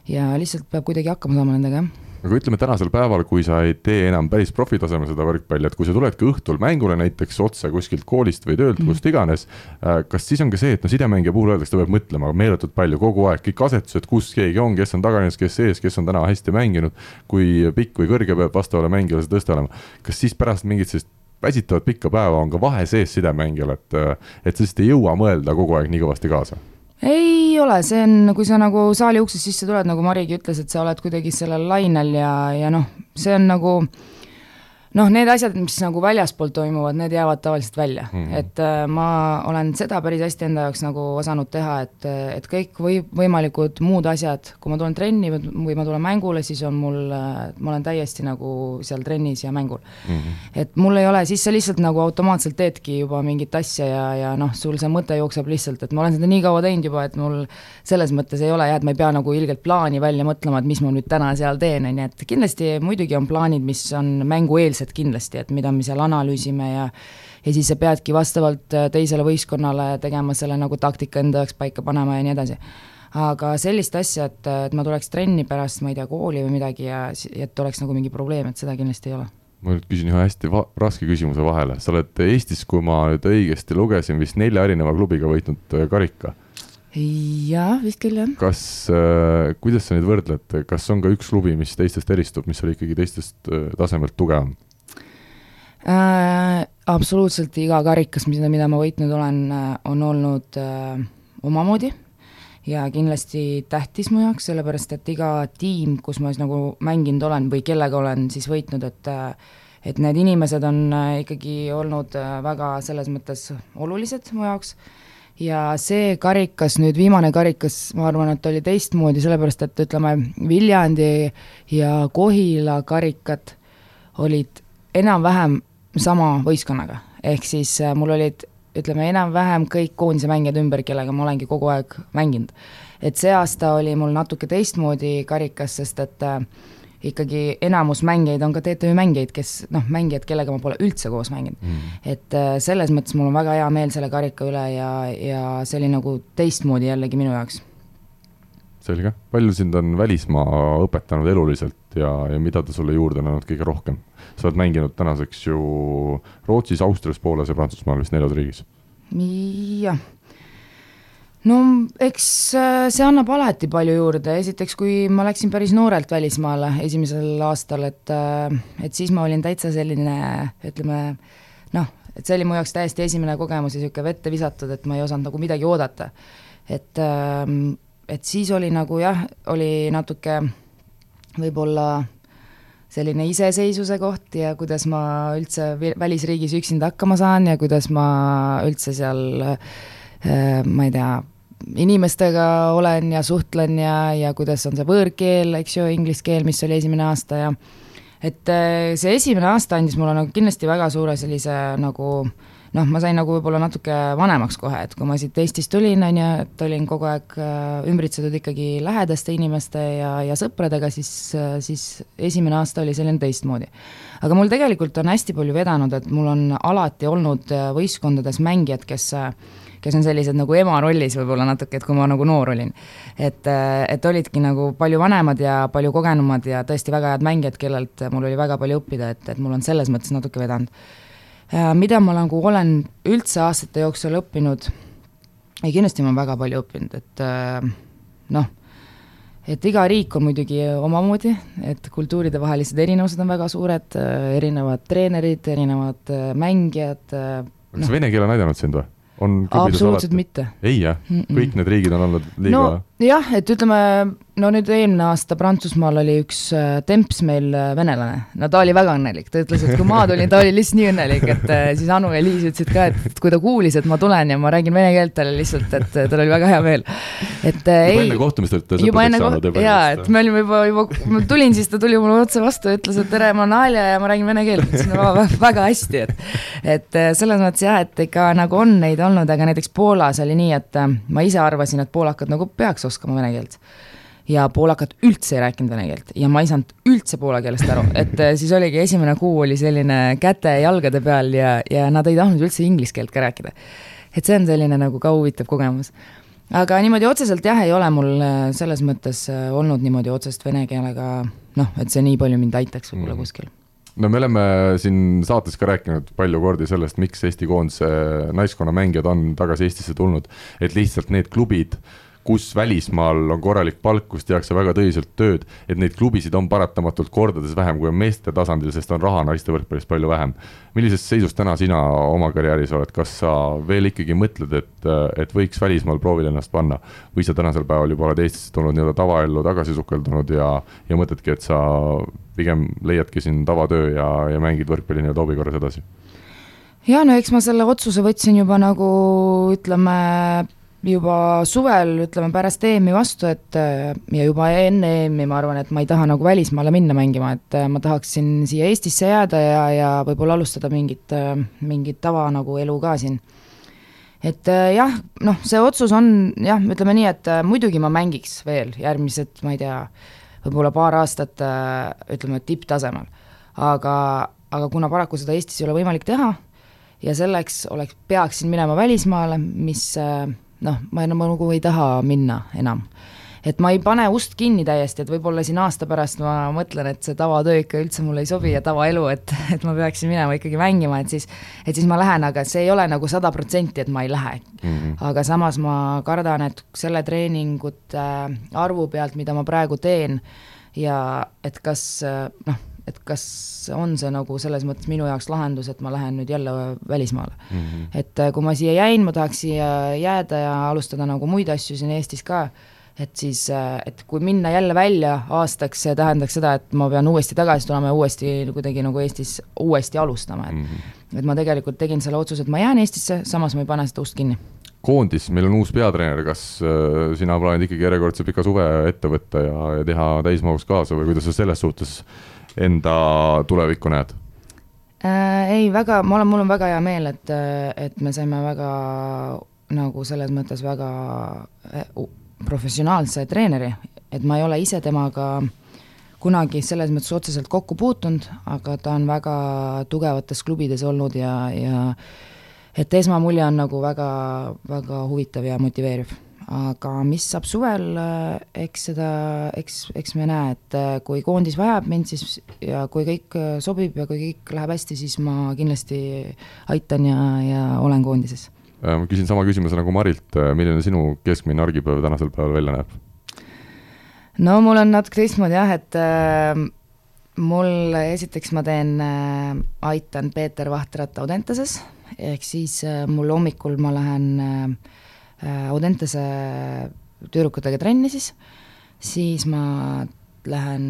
ja lihtsalt peab kuidagi hakkama saama nendega, jah aga ütleme tänasel päeval, kui sa ei tee enam päris profitasemel seda võrkpalli, et kui sa tuledki õhtul mängule näiteks otse kuskilt koolist või töölt mm, -hmm. kust iganes, äh, kas siis on ka see, et no sidemängija puhul öeldakse, ta peab mõtlema meeletult palju kogu aeg, kõik asetused, kus keegi on, kes on tagalinnas, kes ees, kes on täna hästi mänginud, kui pikk või kõrge peab vastavale mängijale see tõste olema, kas siis pärast mingit sellist väsitavat pikka päeva on ka vahe sees sidemängijal, et, et sa lihtsalt ei jõua mõelda kogu aeg nii kõvasti kaasa? Ei ole, see on, kui sa nagu saali uksest sisse tuled, nagu Marigi ütles, et sa oled kuidagi sellel lainel ja, ja noh, see on nagu äh, noh, need asjad, mis nagu väljaspool toimuvad, need jäävad tavaliselt välja mm, -hmm. et äh, ma olen seda päris hästi enda jaoks nagu osanud teha, et, et kõik või võimalikud muud asjad, kui ma tulen trenni või, ma tulen mängule, siis on mul äh,, ma olen täiesti nagu seal trennis ja mängul mm. -hmm. et mul ei ole, siis sa lihtsalt nagu automaatselt teedki juba mingit asja ja, ja noh, sul see mõte jookseb lihtsalt, et ma olen seda nii kaua teinud juba, et mul selles mõttes ei ole jah, et ma ei pea nagu ilgelt plaani välja mõtlema, et mis ma nüüd täna seal teen, on ju, et kindlasti muidugi on plaanid, mis on mängueelsed, sellised kindlasti, et mida me seal analüüsime ja ja siis sa peadki vastavalt äh, teisele võistkonnale tegema selle nagu taktika enda jaoks paika panema ja nii edasi. aga sellist asja, et, et ma tuleks trenni pärast, ma ei tea, kooli või midagi ja et oleks nagu mingi probleem, et seda kindlasti ei ole ma nüüd küsin ühe hästi va raske küsimuse vahele, sa oled Eestis, kui ma nüüd õigesti lugesin, vist nelja erineva klubiga võitnud äh, karika. jah, vist küll jah. kas äh,, kuidas sa neid võrdled, kas on ka üks klubi, mis teistest eristub, mis oli ikkagi teistest äh, tasemelt tugevam äh,? absoluutselt iga karikas, mida, mida ma võitnud olen, äh, on olnud äh, omamoodi ja kindlasti tähtis mu jaoks, sellepärast et iga tiim, kus ma siis nagu mänginud olen või kellega olen siis võitnud, et et need inimesed on äh, ikkagi olnud äh, väga selles mõttes olulised mu jaoks ja see karikas, nüüd viimane karikas, ma arvan, et oli teistmoodi, sellepärast et ütleme, Viljandi ja Kohila karikad olid enam-vähem sama võistkonnaga, ehk siis äh, mul olid ütleme, enam-vähem kõik koondise mängijad ümber, kellega ma olengi kogu aeg mänginud. et see aasta oli mul natuke teistmoodi karikas, sest et äh, ikkagi enamus mängijaid on ka TTÜ mängijaid, kes noh, mängijad, kellega ma pole üldse koos mänginud mm.. et äh, selles mõttes mul on väga hea meel selle karika üle ja, ja see oli nagu teistmoodi jällegi minu jaoks. Selge, palju sind on välismaa õpetanud eluliselt ja, ja mida ta sulle juurde on andnud kõige rohkem? sa oled mänginud tänaseks ju Rootsis, Austrias, Poolas ja Prantsusmaal vist neljas riigis. jah, no eks äh, see annab alati palju juurde, esiteks kui ma läksin päris noorelt välismaale esimesel aastal, et, äh, et siis ma olin täitsa selline, ütleme noh, et see oli mu jaoks täiesti esimene kogemus ja niisugune vette visatud, et ma ei osanud nagu midagi oodata. et, ähm, et siis oli nagu jah, oli natuke võib-olla selline iseseisvuse koht ja kuidas ma üldse välisriigis üksinda hakkama saan ja kuidas ma üldse seal äh, ma ei tea, inimestega olen ja suhtlen ja, ja kuidas on see võõrkeel, eks ju, inglise keel, mis oli esimene aasta ja et äh, see esimene aasta andis mulle nagu kindlasti väga suure sellise nagu äh, noh, ma sain nagu võib-olla natuke vanemaks kohe, et kui ma siit Eestist tulin, on ju, et olin kogu aeg äh, ümbritsetud ikkagi lähedaste inimeste ja, ja sõpradega, siis, äh, siis esimene aasta oli selline teistmoodi. aga mul tegelikult on hästi palju vedanud, et mul on alati olnud äh, võistkondades mängijad, kes kes on sellised nagu ema rollis võib-olla natuke, et kui ma nagu noor olin. et, et olidki nagu palju vanemad ja palju kogenumad ja tõesti väga head mängijad, kellelt mul oli väga palju õppida, et, et mul on selles mõttes natuke vedanud mida ma nagu olen üldse aastate jooksul õppinud, ei kindlasti ma olen väga palju õppinud, et äh, noh, et iga riik on muidugi omamoodi, et kultuuridevahelised erinevused on väga suured, äh, erinevad treenerid, erinevad mängijad. kas no. vene keel on aidanud sind või? on absoluutselt mitte. ei jah mm, -mm. kõik need riigid on olnud liiga no jah, et ütleme, no nüüd eelmine aasta Prantsusmaal oli üks äh, temps meil äh, venelane, no ta oli väga õnnelik, ta ütles, et kui ma tulin, ta oli lihtsalt nii õnnelik, et äh, siis Anu ja Liis ütlesid ka, et kui ta kuulis, et ma tulen ja ma räägin vene keelt talle lihtsalt, et tal oli väga hea meel. et juba ei. enne kohtumist olite sõpradeks saanud juba? jaa, et me olime juba, juba, ma tulin, siis ta tuli mulle otse vastu ja ütles, et tere, ma olen Alja ja ma räägin vene keelt, ütlesin väga, väga hästi, et et selles mõttes jah, et ikka nagu on neid olnud, aga näiteks Poolas oli nii, et ma ise arvasin, et poolakad nagu peaks oskama vene keelt ja poolakad üldse ei rääkinud vene keelt ja ma ei saanud üldse poola keelest aru, et äh, siis oligi esimene kuu oli selline käte-jalgade peal ja, ja nad ei tahtnud üldse inglise keelt ka rääkida. et see on selline nagu ka huvitav kogemus. aga niimoodi otseselt jah, ei ole mul äh, selles mõttes äh, olnud niimoodi otsest vene keelega noh, et see nii palju mind aitaks võib-olla mm. kuskil no me oleme siin saates ka rääkinud palju kordi sellest, miks Eesti koondise naiskonna mängijad on tagasi Eestisse tulnud, et lihtsalt need klubid kus välismaal on korralik palk, kus tehakse väga tõsiselt tööd, et neid klubisid on paratamatult kordades vähem, kui on meeste tasandil, sest on raha naiste võrkpallis palju vähem. millises seisus täna sina oma karjääris oled, kas sa veel ikkagi mõtled, et, et võiks välismaal proovile ennast panna või sa tänasel päeval juba oled Eestisse tulnud nii-öelda tavaellu tagasi sukeldunud ja, ja mõtledki, et sa pigem leiadki siin tavatöö ja, ja mängid võrkpalli nii-öelda hobi korras edasi? ja no eks ma selle otsuse võtsin juba nagu ütleme juba suvel, ütleme pärast EM-i vastu, et ja juba enne EM-i ma arvan, et ma ei taha nagu välismaale minna mängima, et ma tahaksin siia Eestisse jääda ja, ja võib-olla alustada mingit, mingit tava nagu elu ka siin. et jah, noh, see otsus on jah, ütleme nii, et muidugi ma mängiks veel järgmised, ma ei tea, võib-olla paar aastat ütleme tipptasemel. aga, aga kuna paraku seda Eestis ei ole võimalik teha ja selleks oleks, peaksin minema välismaale, mis noh, ma enam nagu ei taha minna enam. et ma ei pane ust kinni täiesti, et võib-olla siin aasta pärast ma mõtlen, et see tavatöö ikka üldse mulle ei sobi ja tavaelu, et, et ma peaksin minema ikkagi mängima, et siis, et siis ma lähen, aga see ei ole nagu sada protsenti, et ma ei lähe mm. -hmm. aga samas ma kardan, et selle treeningute arvu pealt, mida ma praegu teen ja et kas noh, et kas on see nagu selles mõttes minu jaoks lahendus, et ma lähen nüüd jälle välismaale mm. -hmm. et äh, kui ma siia jäin, ma tahaks siia jääda ja alustada nagu muid asju siin Eestis ka, et siis, äh, et kui minna jälle välja aastaks, see tähendaks seda, et ma pean uuesti tagasi tulema ja uuesti kuidagi nagu Eestis uuesti alustama, et mm -hmm. et ma tegelikult tegin selle otsuse, et ma jään Eestisse, samas ma ei pane seda ust kinni koondis, meil on uus peatreener, kas äh, sina plaanid ikkagi järjekordse pika suve ette võtta ja, ja teha täismahus kaasa või kuidas sa selles suhtes enda tulevikku näed äh,? ei, väga, ma olen, mul on väga hea meel, et, et me saime väga nagu selles mõttes väga uh, professionaalse treeneri, et ma ei ole ise temaga kunagi selles mõttes otseselt kokku puutunud, aga ta on väga tugevates klubides olnud ja, ja et esmamulje on nagu väga, väga huvitav ja motiveeriv aga mis saab suvel, äh, eks seda, eks, eks me näe, et äh, kui koondis vajab mind, siis ja kui kõik äh, sobib ja kui kõik läheb hästi, siis ma kindlasti aitan ja, ja olen koondises. ma küsin sama küsimuse nagu Marilt, milline sinu keskmine argipäev tänasel päeval välja näeb? no mul on natuke teistmoodi jah, et äh, mul esiteks ma teen äh,, aitan Peeter Vahtrat Audentases, ehk siis äh, mul hommikul ma lähen äh, Äh, Audentese tüdrukutega trenni siis, siis ma lähen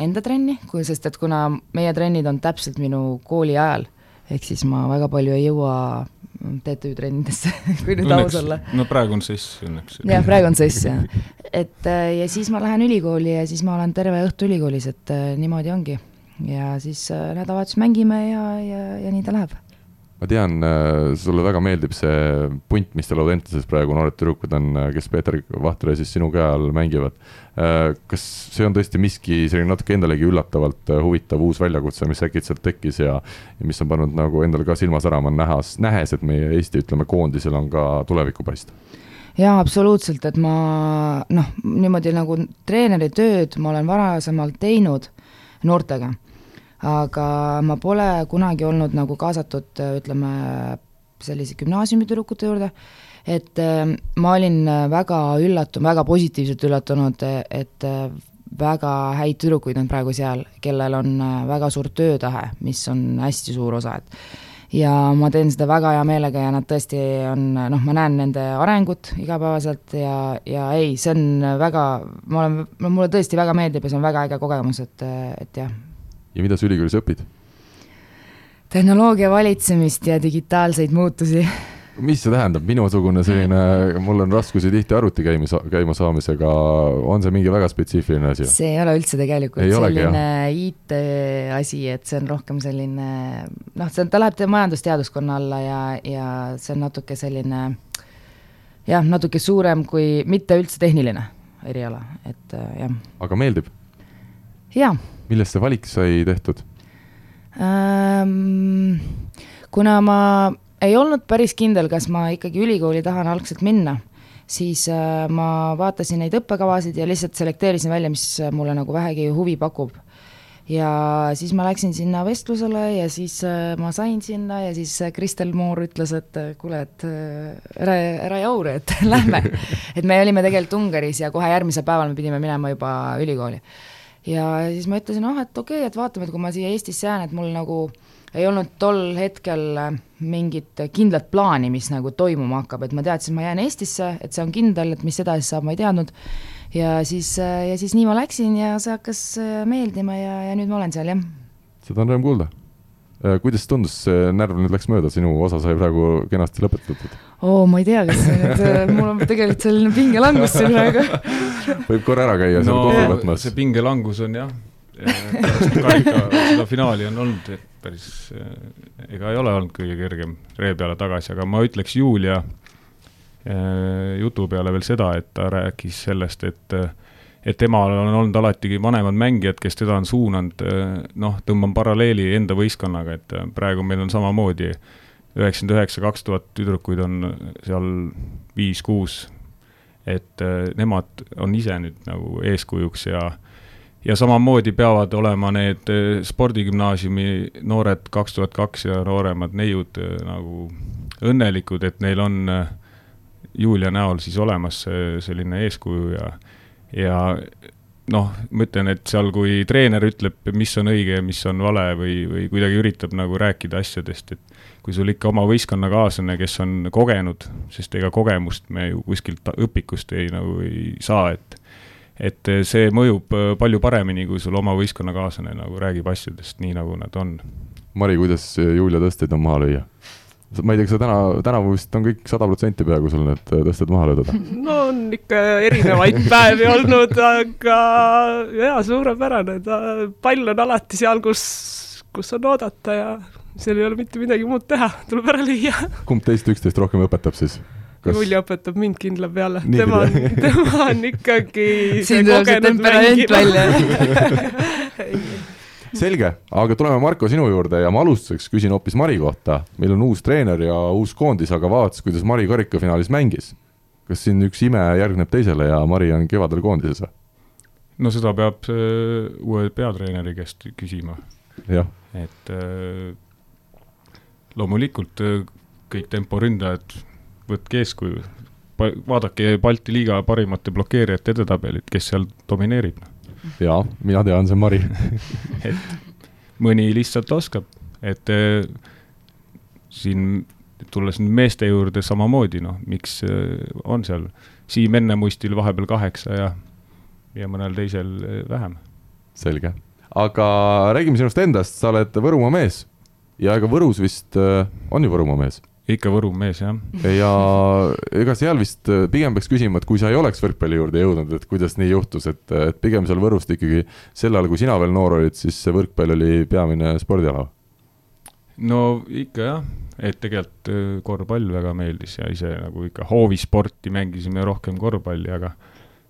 enda trenni, kui, sest et kuna meie trennid on täpselt minu kooli ajal, ehk siis ma väga palju ei jõua TTÜ trennidesse kui nüüd aus olla. no praegu on sess õnneks. jah, praegu on sess jah. et äh, ja siis ma lähen ülikooli ja siis ma olen terve õhtu ülikoolis, et äh, niimoodi ongi. ja siis nädalavahetus mängime ja, ja, ja nii ta läheb ma tean, äh, sulle väga meeldib see punt, mis teil Audentases praegu noored tüdrukud on, äh, kes Peeter Vahtre siis sinu käe all mängivad. Äh, kas see on tõesti miski selline natuke endalegi üllatavalt huvitav uus väljakutse, mis äkitselt tekkis ja, ja mis on pannud nagu endal ka silma särama, nähes, nähes, et meie Eesti, ütleme, koondisel on ka tulevikku paista? jaa, absoluutselt, et ma noh, niimoodi nagu treeneri tööd ma olen varasemalt teinud noortega aga ma pole kunagi olnud nagu kaasatud, ütleme, sellise gümnaasiumitüdrukute juurde, et äh, ma olin väga üllatunud, väga positiivselt üllatunud, et äh, väga häid tüdrukuid on praegu seal, kellel on äh, väga suur töötahe, mis on hästi suur osa, et. Ja ma teen seda väga hea meelega ja nad tõesti on, noh, ma näen nende arengut igapäevaselt ja, ja ei, see on väga, ma olen, mulle tõesti väga meeldib ja see on väga äge kogemus, et, et jah ja mida sa ülikoolis õpid? tehnoloogia valitsemist ja digitaalseid muutusi. mis see tähendab, minusugune selline, mul on raskusi tihti arvuti käima, käima saamisega, on see mingi väga spetsiifiline asi? see ei ole üldse tegelikult ei selline IT asi, et see on rohkem selline noh, see on, ta läheb majandusteaduskonna alla ja, ja see on natuke selline jah, natuke suurem kui, mitte üldse tehniline eriala, et jah. aga meeldib? jaa millest see valik sai tehtud ähm,? kuna ma ei olnud päris kindel, kas ma ikkagi ülikooli tahan algselt minna, siis äh, ma vaatasin neid õppekavasid ja lihtsalt selekteerisin välja, mis mulle nagu vähegi huvi pakub. ja siis ma läksin sinna vestlusele ja siis äh, ma sain sinna ja siis äh, Kristel Moor ütles, et äh, kuule, et ära, ära jaure, et lähme. et me olime tegelikult Ungaris ja kohe järgmisel päeval me pidime minema juba ülikooli ja siis ma ütlesin, ah, et okei okay,, et vaatame, et kui ma siia Eestisse jään, et mul nagu ei olnud tol hetkel äh, mingit kindlat plaani, mis nagu toimuma hakkab, et ma teadsin, ma jään Eestisse, et see on kindel, et mis edasi saab, ma ei teadnud. ja siis, äh, ja siis nii ma läksin ja see hakkas äh, meeldima ja, ja nüüd ma olen seal, jah. seda on rõõm kuulda. Kuidas tundus, see närv nüüd läks mööda, sinu osa sai praegu kenasti lõpetatud? oo, ma ei tea, kas see nüüd, mul on tegelikult selline pingelangus siin praegu võib korra ära käia seal no, kohvi võtmas. see pingelangus on jah, pärast karika seda finaali on olnud päris, ega ei ole olnud kõige kergem ree peale tagasi, aga ma ütleks Julia eh, jutu peale veel seda, et ta rääkis sellest, et et temal on olnud alati vanemad mängijad, kes teda on suunanud, noh, tõmban paralleeli enda võistkonnaga, et praegu meil on samamoodi. üheksakümmend üheksa, kaks tuhat tüdrukuid on seal viis-kuus. et äh, nemad on ise nüüd nagu eeskujuks ja ja samamoodi peavad olema need äh, spordigümnaasiumi noored kaks tuhat kaks ja nooremad neiud äh, nagu õnnelikud, et neil on Julia näol siis olemas selline eeskuju ja, ja noh, ma ütlen, et seal, kui treener ütleb, mis on õige ja mis on vale või, või kuidagi üritab nagu rääkida asjadest, et kui sul ikka oma võistkonnakaaslane, kes on kogenud, sest ega kogemust me ju kuskilt õpikust ei nagu ei saa, et et see mõjub äh, palju paremini, kui sul oma võistkonnakaaslane nagu räägib asjadest nii, nagu nad on. Mari, kuidas Julia tõsteid on maha lüüa? Ma ei tea, kas sa täna, tänavu vist on kõik sada protsenti peaaegu sul need tõsted maha löödud? no on ikka erinevaid päevi olnud, aga jaa, suurepärane, ta, pall on alati seal, kus, kus on oodata ja seal ei ole mitte midagi muud teha, tuleb ära lüüa. kumb teist üksteist rohkem õpetab siis? Kas... Julja õpetab mind kindla peale, tema on, tema on ikkagi siin tuleb see temperament välja selge, aga tuleme, Marko, sinu juurde ja ma alustuseks küsin hoopis Mari kohta. meil on uus treener ja uus koondis, aga vaadates, kuidas Mari karikafinaalis mängis, kas siin üks ime järgneb teisele ja Mari on kevadel koondises või? no seda peab äh, uue peatreeneri käest küsima. et äh, loomulikult äh, kõik temporündajad, võtke eeskuju, vaadake Balti liiga parimate blokeerijate edetabelit, kes seal domineerib jaa, mina tean, see on Mari. Et mõni lihtsalt oskab, et äh, siin tulles nüüd meeste juurde samamoodi, noh, miks äh, on seal Siim Ennemustil vahepeal kaheksa ja, ja mõnel teisel äh, vähem. selge, aga räägime sinust endast, sa oled Võrumaa mees. Ja ega Võrus vist on ju Võrumaa mees ikka Võru mees, jah. ja ega seal vist äh, pigem peaks küsima, et kui sa ei oleks võrkpalli juurde jõudnud, et kuidas nii juhtus, et, et pigem seal Võrust ikkagi sel ajal, kui sina veel noor olid, siis see võrkpall oli peamine spordiala? no ikka jah, et tegelikult äh, korvpall väga meeldis ja ise nagu ikka hoovisporti mängisime rohkem korvpalli, aga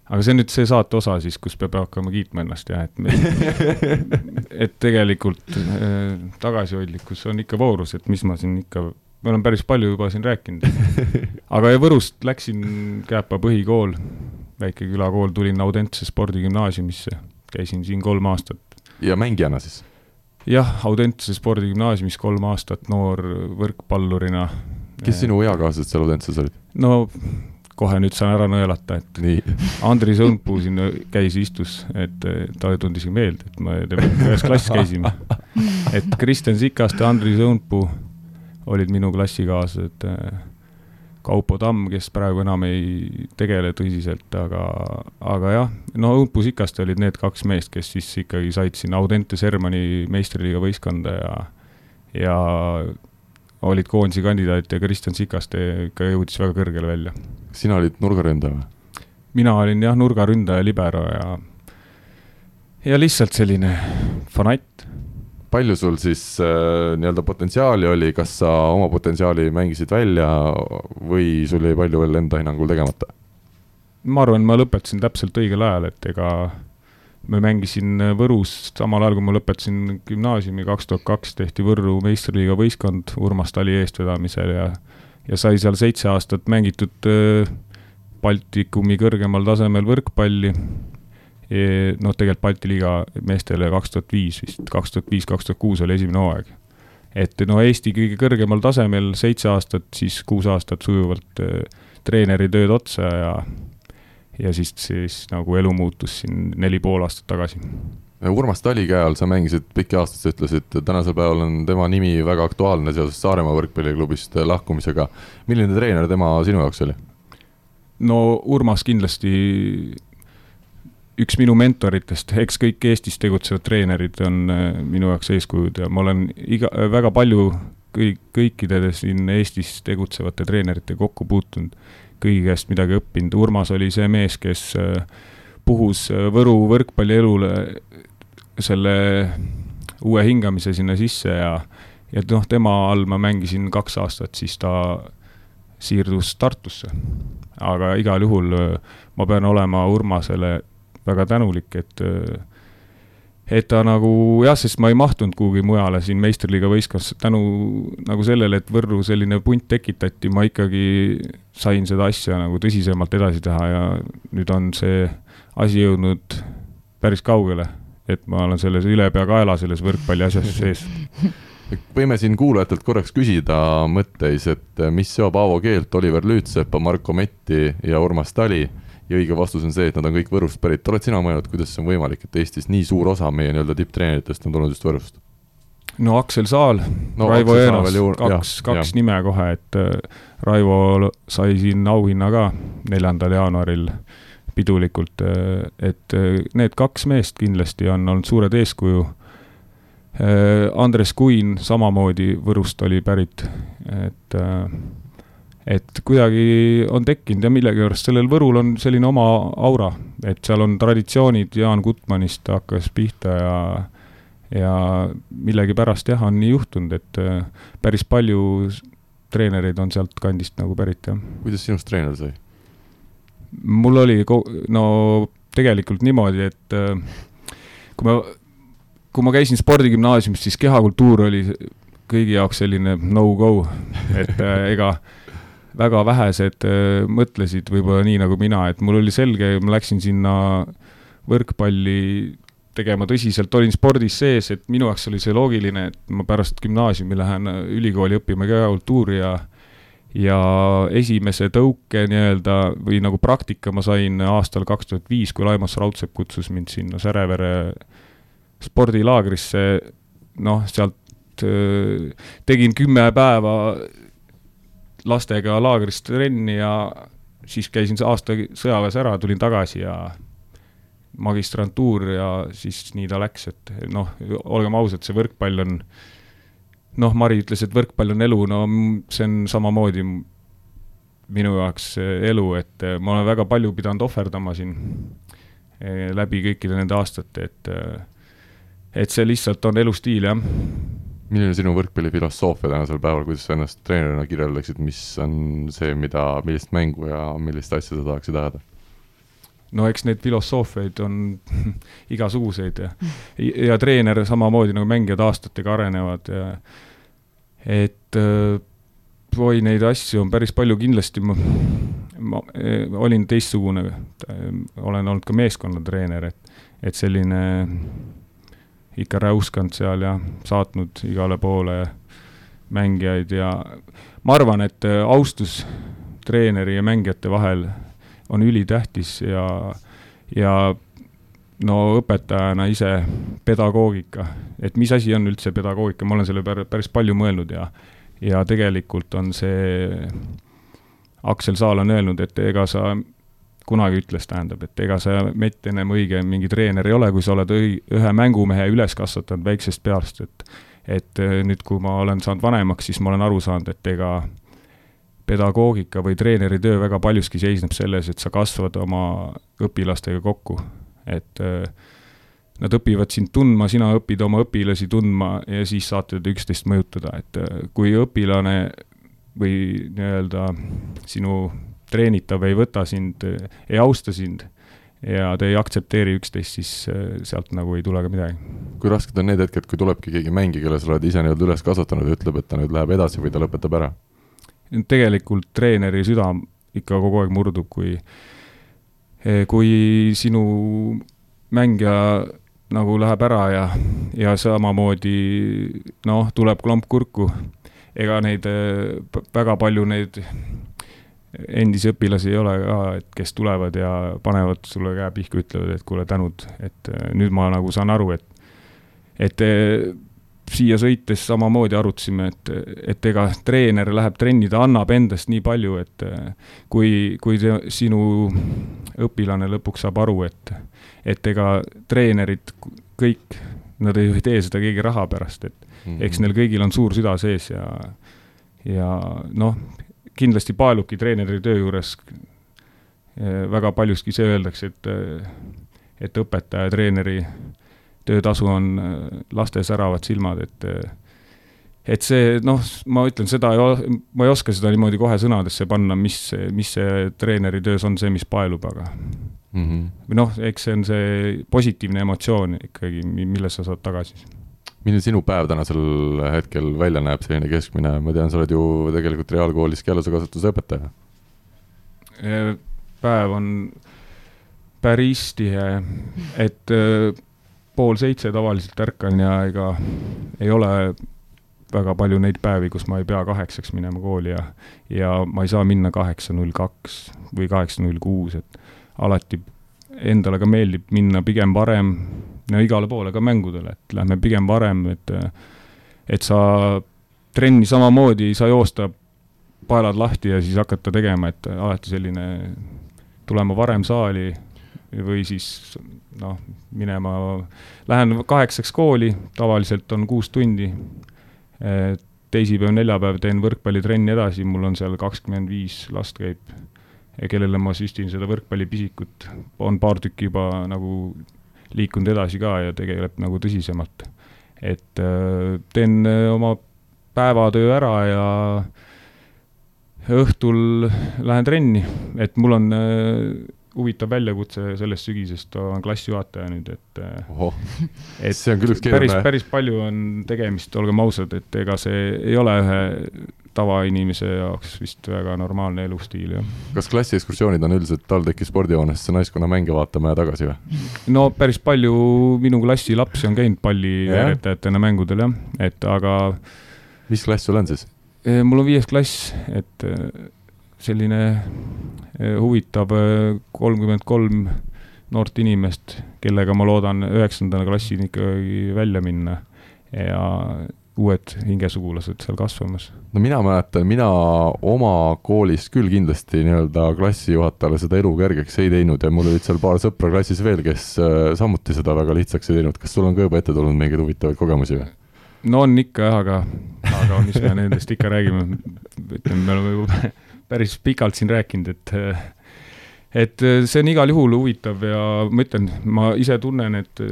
aga see on nüüd see saate osa siis, kus peab hakkama kiitma ennast jah, et me, et tegelikult äh, tagasihoidlikkus on ikka voorus, et mis ma siin ikka me oleme päris palju juba siin rääkinud. aga Võrust läksin Kääpa põhikool, väike külakool, tulin Audentse spordigümnaasiumisse, käisin siin kolm aastat. ja mängijana siis? jah, Audentse spordigümnaasiumis kolm aastat noor võrkpallurina. kes sinu eakaaslased seal Audentses olid? no kohe nüüd saan ära nõelata, et Nii. Andris Õunpuu siin käis, istus, et talle tundis meelde, et me temaga ühes klassis käisime. et Kristjan Sikaste, Andris Õunpuu olid minu klassikaaslased äh, Kaupo Tamm, kes praegu enam ei tegele tõsiselt, aga, aga jah, no õmpus ikast olid need kaks meest, kes siis ikkagi said sinna Audente Sermani meistriliiga võistkonda ja, ja olid koondise kandidaat ja Kristjan Sikaste ikka jõudis väga kõrgele välja. sina olid nurgaründaja või? mina olin jah, nurgaründaja, libero ja, ja lihtsalt selline fanatt palju sul siis äh, nii-öelda potentsiaali oli, kas sa oma potentsiaali mängisid välja või sul jäi palju veel enda hinnangul tegemata? ma arvan, ma lõpetasin täpselt õigel ajal, et ega ma mängisin Võrus samal ajal, kui ma lõpetasin gümnaasiumi, kaks tuhat kaks tehti Võrru meistriliiga võistkond Urmas Tali eestvedamisel ja ja sai seal seitse aastat mängitud äh, Baltikumi kõrgemal tasemel võrkpalli noh, tegelikult Balti liiga meestele kaks tuhat viis vist, kaks tuhat viis, kaks tuhat kuus oli esimene hooaeg. et no Eesti kõige kõrgemal tasemel seitse aastat, siis kuus aastat sujuvalt äh, treeneri tööd otsa ja ja siis, siis nagu elu muutus siin neli pool aastat tagasi. Urmas Tali käe all sa mängisid pikki aastaid, sa ütlesid, tänasel päeval on tema nimi väga aktuaalne seoses Saaremaa võrkpalliklubist lahkumisega. milline treener tema sinu jaoks oli? no Urmas kindlasti üks minu mentoritest, eks kõik Eestis tegutsevad treenerid on äh, minu jaoks eeskujud ja ma olen iga, väga palju kõik, kõikide siin Eestis tegutsevate treeneritega kokku puutunud, kõigi käest midagi õppinud, Urmas oli see mees, kes äh, puhus äh, Võru võrkpallielule selle uue hingamise sinna sisse ja, ja noh, tema all ma mängisin kaks aastat, siis ta siirdus Tartusse. aga igal juhul ma pean olema Urmasele väga tänulik, et et ta nagu jah, sest ma ei mahtunud kuhugi mujale siin meistriliiga võistkonnas tänu nagu sellele, et Võrru selline punt tekitati, ma ikkagi sain seda asja nagu tõsisemalt edasi teha ja nüüd on see asi jõudnud päris kaugele, et ma olen selles ülepeakaela selles võrkpalli asjas sees. Võime siin kuulajatelt korraks küsida mõtteis, et mis seob Aavo Keelt, Oliver Lüütsepa, Marko Metti ja Urmas Tali ja õige vastus on see, et nad on kõik Võrust pärit, oled sina mõelnud, kuidas see on võimalik, et Eestis nii suur osa meie nii-öelda tipptreeneritest on tulnud just Võrust? no Aksel Saal no,, Raivo Eenos, kaks, kaks jah. nime kohe, et äh, Raivo sai siin auhinna ka neljandal jaanuaril pidulikult, äh, et äh, need kaks meest kindlasti on olnud suured eeskuju. Andres Kuin samamoodi Võrust oli pärit, et et kuidagi on tekkinud ja millegipärast sellel Võrul on selline oma aura, et seal on traditsioonid, Jaan Gutmanist hakkas pihta ja ja millegipärast jah, on nii juhtunud, et äh, päris palju treenereid on sealt kandist nagu pärit, jah. kuidas sinust treener sai? mul oli, no tegelikult niimoodi, et äh, kui ma, kui ma käisin spordigümnaasiumis, siis kehakultuur oli kõigi jaoks selline no-go, et äh, ega väga vähesed äh, mõtlesid võib-olla nii nagu mina, et mul oli selge, ma läksin sinna võrkpalli tegema tõsiselt, olin spordis sees, et minu jaoks oli see loogiline, et ma pärast gümnaasiumi lähen äh, ülikooli õppima kehakultuuri ja ja esimese tõuke nii-öelda või nagu praktika ma sain aastal kaks tuhat viis, kui Laimos Raudsepp kutsus mind sinna Särevere spordilaagrisse, noh, sealt äh, tegin kümme päeva lastega laagris trenni ja siis käisin aasta sõjaväes ära, tulin tagasi ja magistrantuur ja siis nii ta läks, et noh, olgem ausad, see võrkpall on noh, Mari ütles, et võrkpall on elu, no see on samamoodi minu jaoks elu, et ma olen väga palju pidanud ohverdama siin eh, läbi kõikide nende aastate, et et see lihtsalt on elustiil, jah milline sinu võrkpallifilosoofia tänasel päeval, kuidas sa ennast treenerina kirjeldaksid, mis on see, mida, millist mängu ja millist asja sa tahaksid ajada? no eks neid filosoofiaid on igasuguseid ja, ja treener samamoodi nagu mängijad aastatega arenevad ja et äh, oi, neid asju on päris palju, kindlasti ma, ma äh, olin teistsugune, olen olnud ka meeskonnatreener, et, et selline ikka räuskanud seal ja saatnud igale poole mängijaid ja ma arvan, et äh, austus treeneri ja mängijate vahel on ülitähtis ja, ja no õpetajana ise pedagoogika, et mis asi on üldse pedagoogika, ma olen selle peale päris palju mõelnud ja, ja tegelikult on see, Aksel Saal on öelnud, et ega sa kunagi ütles, tähendab, et ega sa, Mett, ennem õige mingi treener ei ole, kui sa oled õi-, ühe mängumehe üles kasvatanud väiksest peast, et et äh, nüüd, kui ma olen saanud vanemaks, siis ma olen aru saanud, et ega pedagoogika või treeneri töö väga paljuski seisneb selles, et sa kasvad oma õpilastega kokku, et äh, nad õpivad sind tundma, sina õpid oma õpilasi tundma ja siis saate te üksteist mõjutada, et äh, kui õpilane või nii-öelda sinu treenitav ei võta sind, ei austa sind ja te ei aktsepteeri üksteist, siis äh, sealt nagu ei tule ka midagi. kui rasked on need hetked, kui tulebki keegi mängija, kelle sa oled ise nii-öelda üles kasvatanud ja ütleb, et ta nüüd läheb edasi või ta lõpetab ära? tegelikult treeneri süda ikka kogu aeg murdub, kui, eh, kui sinu mängija nagu läheb ära ja, ja samamoodi noh, tuleb klomp kurku, ega neid eh, väga palju neid endisi õpilasi ei ole ka, et kes tulevad ja panevad sulle käe pihku, ütlevad, et kuule, tänud, et äh, nüüd ma nagu saan aru, et, et äh, siia sõites samamoodi arutasime, et, et ega treener läheb trenni, ta annab endast nii palju, et äh, kui, kui te, sinu õpilane lõpuks saab aru, et, et ega treenerid kõik, nad ei tee seda keegi raha pärast, et mm -hmm. eks neil kõigil on suur süda sees ja, ja noh, kindlasti Paeluki treeneri töö juures eh, väga paljuski see öeldakse, et, eh, et õpetaja, treeneri töötasu on eh, laste säravad silmad, et et see noh, ma ütlen seda, ma ei oska seda niimoodi kohe sõnadesse panna, mis, mis see treeneri töös on see, mis paelub, aga mm. -hmm. noh, eks see on see positiivne emotsioon ikkagi, millest sa saad tagasi. Milline sinu päev tänasel hetkel välja näeb, selline keskmine, ma tean, sa oled ju tegelikult reaalkoolis keelesekasvatuse õpetaja. päev on päris tihe, et pool seitse tavaliselt ärkan ja ega ei ole väga palju neid päevi, kus ma ei pea kaheksaks minema kooli ja, ja ma ei saa minna kaheksa null kaks või kaheksa null kuus, et alati endale ka meeldib minna pigem varem, no igale poole ka mängudele, et lähme pigem varem, et, et sa trenni samamoodi ei saa joosta paelad lahti ja siis hakata tegema, et alati selline tulema varem saali või siis noh, minema, lähen kaheksaks kooli, tavaliselt on kuus tundi. teisipäev, neljapäev teen võrkpallitrenni edasi, mul on seal kakskümmend viis last käib, kellele ma süstin seda võrkpallipisikut, on paar tükki juba nagu liikunud edasi ka ja tegeleb nagu tõsisemalt. et teen oma päevatöö ära ja õhtul lähen trenni, et mul on huvitav väljakutse sellest sügisest, olen klassijuhataja nüüd, et Oho, see on küll üks keeruline. päris, päris palju on tegemist, olgem ausad, et ega see ei ole ühe tavainimese jaoks vist väga normaalne elustiil, jah. kas klassiekskursioonid on üldiselt TalTechi spordihoonesse naiskonna mänge vaatama ja tagasi või? no päris palju minu klassi lapsi on käinud palliveeretajatena mängudel jah, et aga mis klass sul on siis? mul on viies klass, et selline eh, huvitav eh, kolmkümmend kolm noort inimest, kellega ma loodan üheksanda klassini ikkagi välja minna ja uued hingesugulased seal kasvamas. no mina mäletan, mina oma koolist küll kindlasti nii-öelda klassijuhatajale seda elu kergeks ei teinud ja mul olid seal paar sõpra klassis veel, kes äh, samuti seda väga lihtsaks ei teinud. kas sul on ka juba ette tulnud mingeid huvitavaid kogemusi või? no on ikka jah, aga, aga mis me nendest ikka räägime, ütleme, me oleme juba päris pikalt siin rääkinud, et et see on igal juhul huvitav ja ma ütlen, ma ise tunnen, et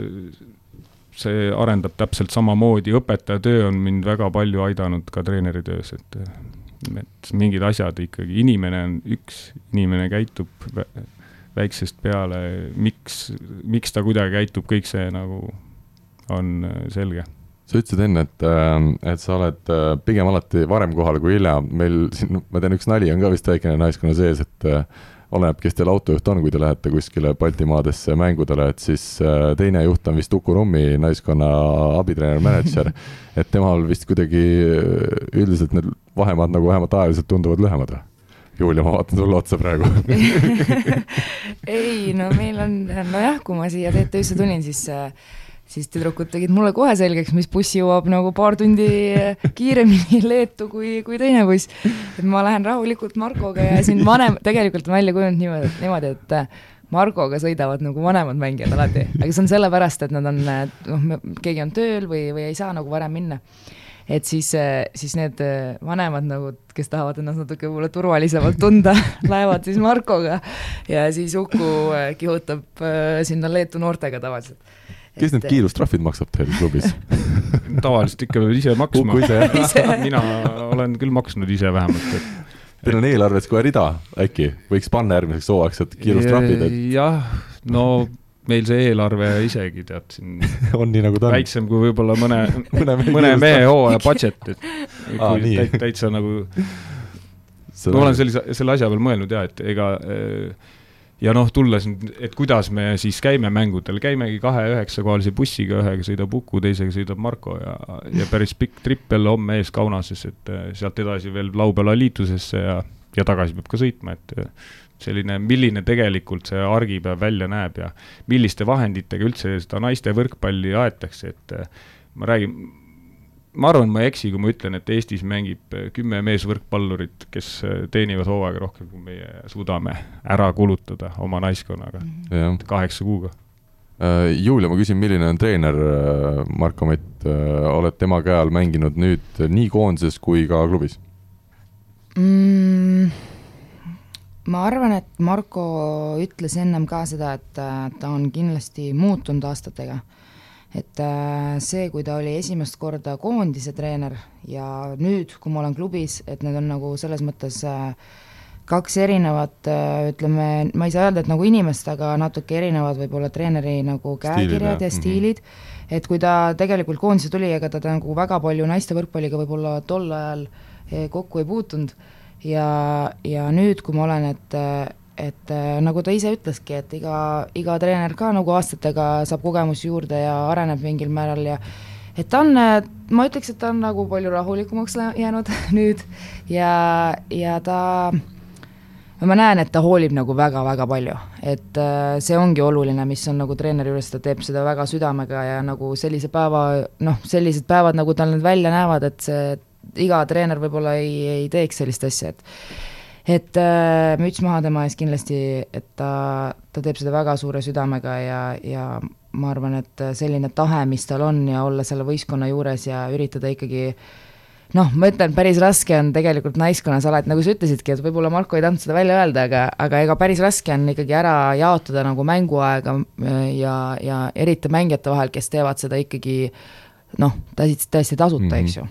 see arendab täpselt samamoodi, õpetaja töö on mind väga palju aidanud ka treeneri töös, et et mingid asjad ikkagi, inimene on üks, inimene käitub väiksest peale, miks, miks ta kuidagi käitub, kõik see nagu on selge sa ütlesid enne, et, äh, et sa oled äh, pigem alati varem kohal kui hiljem, meil siin, ma tean, üks nali on ka vist väikene naiskonna sees, et äh, oleneb, kes teil autojuht on, kui te lähete kuskile Baltimaadesse mängudele, et siis teine juht on vist Uku Rummi naiskonna abitreener, mänedžer. et temal vist kuidagi üldiselt need vahemaad nagu vähemalt ajaliselt tunduvad lühemad või? Julia, ma vaatan sulle otsa praegu ei, no meil on, nojah, kui ma siia TTÜ-sse tulin, siis äh, siis tüdrukud tegid mulle kohe selgeks, mis buss jõuab nagu paar tundi kiiremini Leetu kui, kui teine buss. et ma lähen rahulikult Markoga ja siin vanem, tegelikult on välja kujunenud niimoodi, niimoodi, et äh, Margoga sõidavad nagu vanemad mängijad alati, aga see on sellepärast, et nad on, noh, keegi on tööl või, või ei saa nagu varem minna. Et siis, äh, siis need äh, vanemad nagu, kes tahavad ennast natuke võib-olla turvalisemalt tunda lähevad siis Markoga ja siis Uku kihutab sinna Leetu noortega tavaliselt kes need kiirustrahvid maksab teil klubis tavaliselt ikka peab ise maksma. mina olen küll maksnud ise vähemalt, et Teil on eelarves kohe rida äkki, võiks panna järgmiseks hooaegs, et kiirustrahvid et...? jah, no meil see eelarve isegi tead siin on nii nagu ta on? väiksem kui võib-olla mõne mõne, mõne mehe hooaja budget, et täit, täitsa nagu ma olen sellise, selle asja peal mõelnud ja et ega äh, ja noh, tulles nüüd, et kuidas me siis käime mängudel, käimegi kahe üheksakohalise bussiga, ühega sõidab Uku, teisega sõidab Marko ja, ja päris pikk tripp jälle homme ees Kaunases, et eh, sealt edasi veel laupäeval liitlusesse ja, ja tagasi peab ka sõitma, et eh, selline, milline tegelikult see argipäev välja näeb ja milliste vahenditega üldse seda naiste võrkpalli aetakse, et eh, ma räägin, ma arvan, ma ei eksi, kui ma ütlen, et Eestis mängib äh, kümme meesvõrkpallurit, kes äh, teenivad hooaega rohkem, kui meie suudame ära kulutada oma naiskonnaga mm -hmm. kaheksa kuuga. Äh, Julia, ma küsin, milline on treener Marko Mett, oled tema käe all mänginud nüüd nii koondises kui ka klubis mm,? ma arvan, et Marko ütles ennem ka seda, et ta on kindlasti muutunud aastatega et äh, see, kui ta oli esimest korda koondise treener ja nüüd, kui ma olen klubis, et need on nagu selles mõttes äh, kaks erinevat, ütleme, ma ei saa öelda, et nagu inimest, aga natuke erinevad võib-olla treeneri nagu käekirjad ja stiilid. Mm, -hmm. et kui ta tegelikult koondise tuli, ega ta, nagu väga palju naiste võrkpalliga võib-olla tol ajal kokku ei puutunud. Ja, ja nüüd, kui ma olen, et et äh, nagu ta ise ütleski, et iga, iga treener ka nagu aastatega saab kogemusi juurde ja areneb mingil määral ja et ta on, ma ütleks, et ta on nagu palju rahulikumaks jäänud nüüd ja, ja ta ma näen, et ta hoolib nagu väga-väga palju, et äh, see ongi oluline, mis on nagu treeneri juures, ta teeb seda väga südamega ja nagu sellise päeva, noh, sellised päevad, nagu tal need välja näevad, et see, iga treener võib-olla ei, ei teeks sellist asja, et et äh, müts maha tema ees kindlasti, et ta, ta teeb seda väga suure südamega ja, ja ma arvan, et selline tahe, mis tal on ja olla selle võistkonna juures ja üritada ikkagi noh, ma ütlen, päris raske on tegelikult naiskonnas alati, nagu sa ütlesidki, et võib-olla Marko ei tahtnud seda välja öelda, aga, aga ega päris raske on ikkagi ära jaotada nagu mänguaega äh, ja, ja eriti mängijate vahel, kes teevad seda ikkagi noh, täiesti, täiesti tasuta mm, -hmm. eks ju.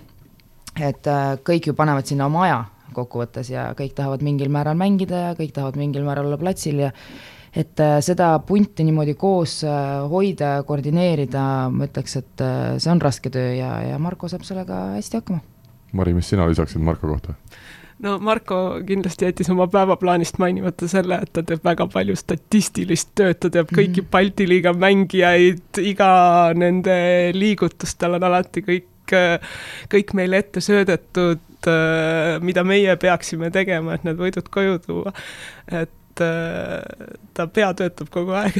et äh, kõik ju panevad sinna oma aja kokkuvõttes ja kõik tahavad mingil määral mängida ja kõik tahavad mingil määral olla platsil ja et äh, seda punti niimoodi koos äh, hoida ja koordineerida, ma ütleks, et äh, see on raske töö ja, ja Marko saab sellega hästi hakkama Mari, mis sina lisaksid Marko kohta? no Marko kindlasti jättis oma päevaplaanist mainimata selle, et ta teeb väga palju statistilist tööd, ta teab kõiki mm -hmm. Balti liiga mängijaid, iga nende liigutust, tal on alati kõik, kõik meile ette söödetud, mida meie peaksime tegema, et need võidud koju tuua. et ta pea töötab kogu aeg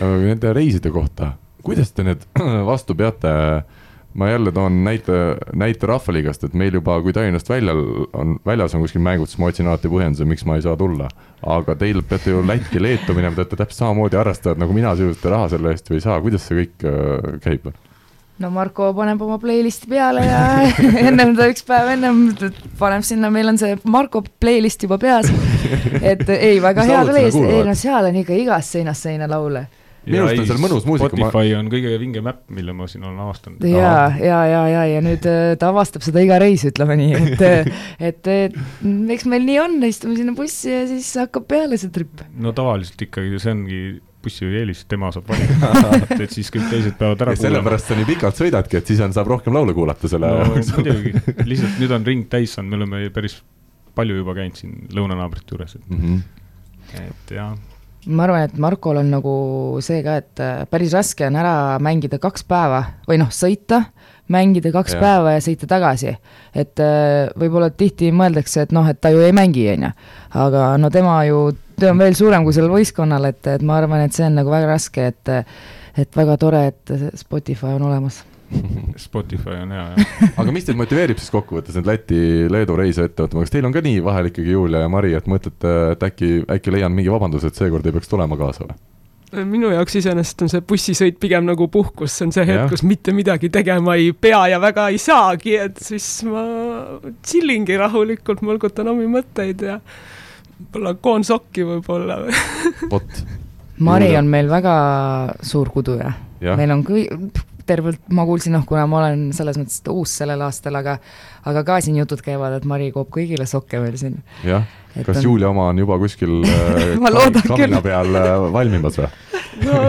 Nende reiside kohta, kuidas te need vastu peate? ma jälle toon näite, näite Rahvaliigast, et meil juba, kui Tallinnast väljal on, väljas on kuskil mängud, siis ma otsin alati põhjenduse, miks ma ei saa tulla. aga teil peate ju Lätti, Leetu minema, te olete täpselt samamoodi harrastajad nagu mina, sisuliselt raha selle eest ju ei saa, kuidas see kõik äh, käib? No Marko paneb oma playlist'i peale ja ennem ta üks päev ennem paneb sinna, meil on see Marko playlist juba peas. et ei, väga hea playlist, ei no seal on ikka igast seinast seina laule minu arust on seal mõnus muusika. Spotify on kõige vingem äpp, mille ma siin olen avastanud. ja, ja, ja, ja, ja nüüd äh, ta avastab seda iga reis, ütleme nii, et, äh, et, et eks meil nii on, istume sinna bussi ja siis hakkab peale see trip. no tavaliselt ikkagi see ongi bussijuhi eelis, tema saab valida et, et siis kõik teised peavad ära kuulama. sellepärast sa nii pikalt sõidadki, et siis on, saab rohkem laule kuulata selle no, muidugi, lihtsalt nüüd on ring täis saanud, me oleme päris palju juba käinud siin lõunanaabrite juures, et mm, -hmm. et jah ma arvan, et Markol on nagu see ka, et äh, päris raske on ära mängida kaks päeva või noh, sõita, mängida kaks ja. päeva ja sõita tagasi. et äh, võib-olla tihti mõeldakse, et noh, et ta ju ei mängi, on ju. aga no tema ju, töö on veel suurem kui sellel võistkonnal, et, et ma arvan, et see on nagu väga raske, et et väga tore, et Spotify on olemas Spotify on hea, jah. aga mis teid motiveerib siis kokkuvõttes neid Läti-Leedu reise ette võtma, kas teil on ka nii vahel ikkagi, Julia ja Mari, et mõtlete, et äkki, äkki leian mingi vabanduse, et seekord ei peaks tulema kaasa või? minu jaoks iseenesest on see bussisõit pigem nagu puhkus, see on see hetk, kus mitte midagi tegema ei pea ja väga ei saagi, et siis ma chill ingi rahulikult, mõlgutan omi mõtteid ja võib-olla koon sokki võib-olla vot. Mari on meil väga suur kuduja ja.. meil on kõi-, tervelt, ma kuulsin, noh, kuna ma olen selles mõttes uus sellel aastal, aga aga ka siin jutud käivad, et Mari koob kõigile sokke veel siin. jah, kas on... Julia oma on juba kuskil äh, kamina peal äh, valmimas või? no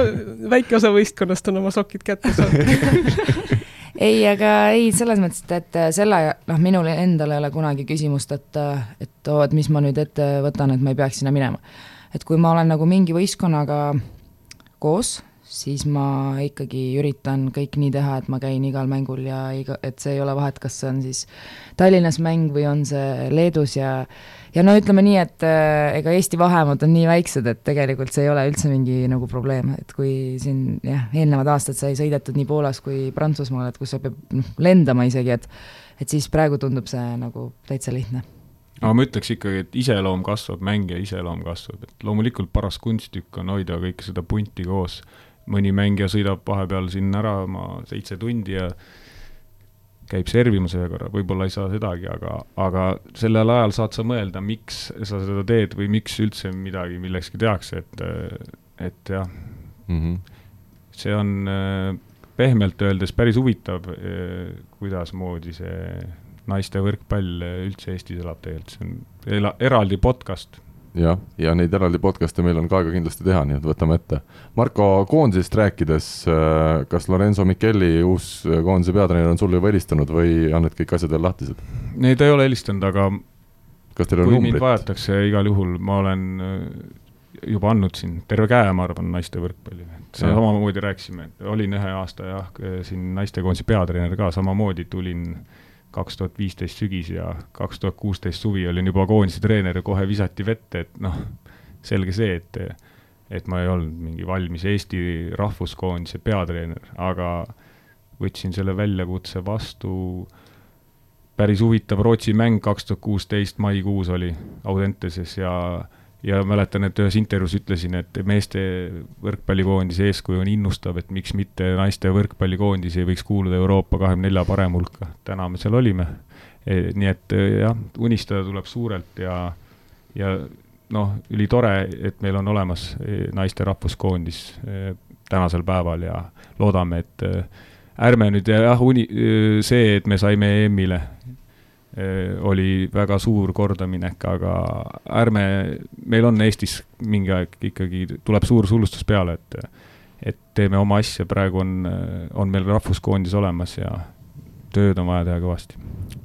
väike osa võistkonnast on oma sokid kätte saanud ei, aga ei, selles mõttes, et, et selle, noh, minul endal ei ole kunagi küsimust, et, et oo, et mis ma nüüd ette võtan, et ma ei peaks sinna minema. et kui ma olen nagu mingi võistkonnaga koos siis ma ikkagi üritan kõik nii teha, et ma käin igal mängul ja iga, et see ei ole vahet, kas see on siis Tallinnas mäng või on see Leedus ja ja no ütleme nii, et äh, ega Eesti vahemaad on nii väiksed, et tegelikult see ei ole üldse mingi nagu probleem, et kui siin jah, eelnevad aastad sai sõidetud nii Poolas kui Prantsusmaal, et kus sa pead noh, lendama isegi, et et siis praegu tundub see nagu täitsa lihtne. Aga ma ütleks ikkagi, et iseloom kasvab, mängija iseloom kasvab, et loomulikult paras kunsttükk on hoida kõike seda punti koos. Mõni mängija sõidab vahepeal siin ära oma seitse tundi ja käib servimas ühe korra, võib-olla ei saa sedagi, aga, aga sellel ajal saad sa mõelda, miks sa seda teed või miks üldse midagi millekski tehakse, et, et jah. Mm, -hmm. see on pehmelt öeldes päris huvitav, kuidasmoodi see naiste võrkpall üldse Eestis elab tegelikult, see on eraldi podcast jah, ja neid eraldi podcast'e meil on ka aega kindlasti teha, nii et võtame ette. Marko, koondisest rääkides, äh, kas Lorenzo Micheli uus koondise peatreener on sulle juba helistanud või on need kõik asjad veel lahtised? Neid ei ole helistanud, aga kas teil on numbrid? mind vajatakse, igal juhul ma olen äh, juba andnud siin terve käe, ma arvan, naiste võrkpalli. see Jah. samamoodi rääkisime, et olin ühe aasta jah, siin naistekoondise peatreener ka, samamoodi tulin kaks tuhat viisteist sügis ja kaks tuhat kuusteist suvi olin juba koondise treener ja kohe visati vette, et noh, selge see, et et ma ei olnud mingi valmis Eesti rahvuskoondise peatreener, aga võtsin selle väljakutse vastu, päris huvitav Rootsi mäng kaks tuhat kuusteist maikuus oli Audenteses ja ja mäletan, et ühes intervjuus ütlesin, et meeste võrkpallikoondise eeskuju on innustav, et miks mitte naiste võrkpallikoondis ei võiks kuuluda Euroopa kahekümne nelja parema hulka. täna me seal olime. nii et jah, unistada tuleb suurelt ja, ja noh, ülitore, et meil on olemas eh, naiste rahvuskoondis tänasel päeval ja loodame, et ärme nüüd jah, uni-, see, et me saime EM-ile oli väga suur kordaminek, aga ärme, meil on Eestis mingi aeg ikkagi, tuleb suur sulustus peale, et et teeme oma asja, praegu on, on meil rahvuskoondis olemas ja tööd on vaja teha kõvasti.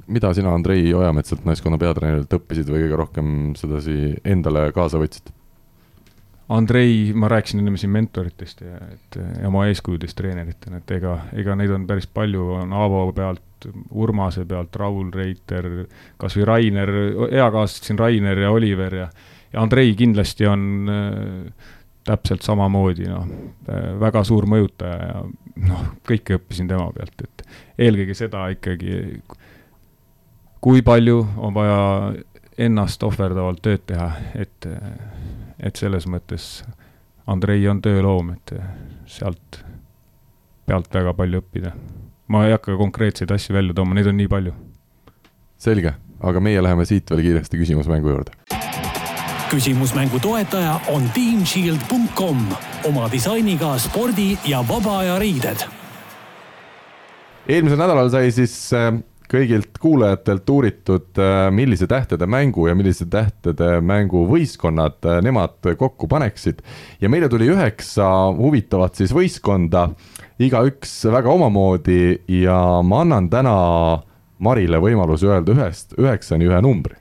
mida sina, Andrei Ojametsalt, naiskonna peatreenerilt õppisid või kõige rohkem sedasi endale kaasa võtsid? Andrei, ma rääkisin enne siin mentoritest ja, et ja oma eeskujudest treeneritena, et ega, ega neid on päris palju, on Aavo pealt, Urmase pealt, Raul Reiter, kas või Rainer, eakaaslased siin Rainer ja Oliver ja ja Andrei kindlasti on äh, täpselt samamoodi, noh äh,, väga suur mõjutaja ja noh, kõike õppisin tema pealt, et eelkõige seda ikkagi, kui palju on vaja ennast ohverdavalt tööd teha, et, et selles mõttes Andrei on tööloom, et sealt pealt väga palju õppida. ma ei hakka konkreetseid asju välja tooma, neid on nii palju. selge, aga meie läheme siit veel kiiresti küsimusmängu juurde. küsimusmängu toetaja on teamshield.com oma disainiga spordi ja vaba aja riided eelmisel nädalal sai siis äh, kõigilt kuulajatelt uuritud, äh, millise tähtede mängu ja millise tähtede mängu võistkonnad äh, nemad kokku paneksid. ja meile tuli üheksa huvitavat siis võistkonda, igaüks väga omamoodi ja ma annan täna Marile võimaluse öelda ühest üheksani ühe numbri.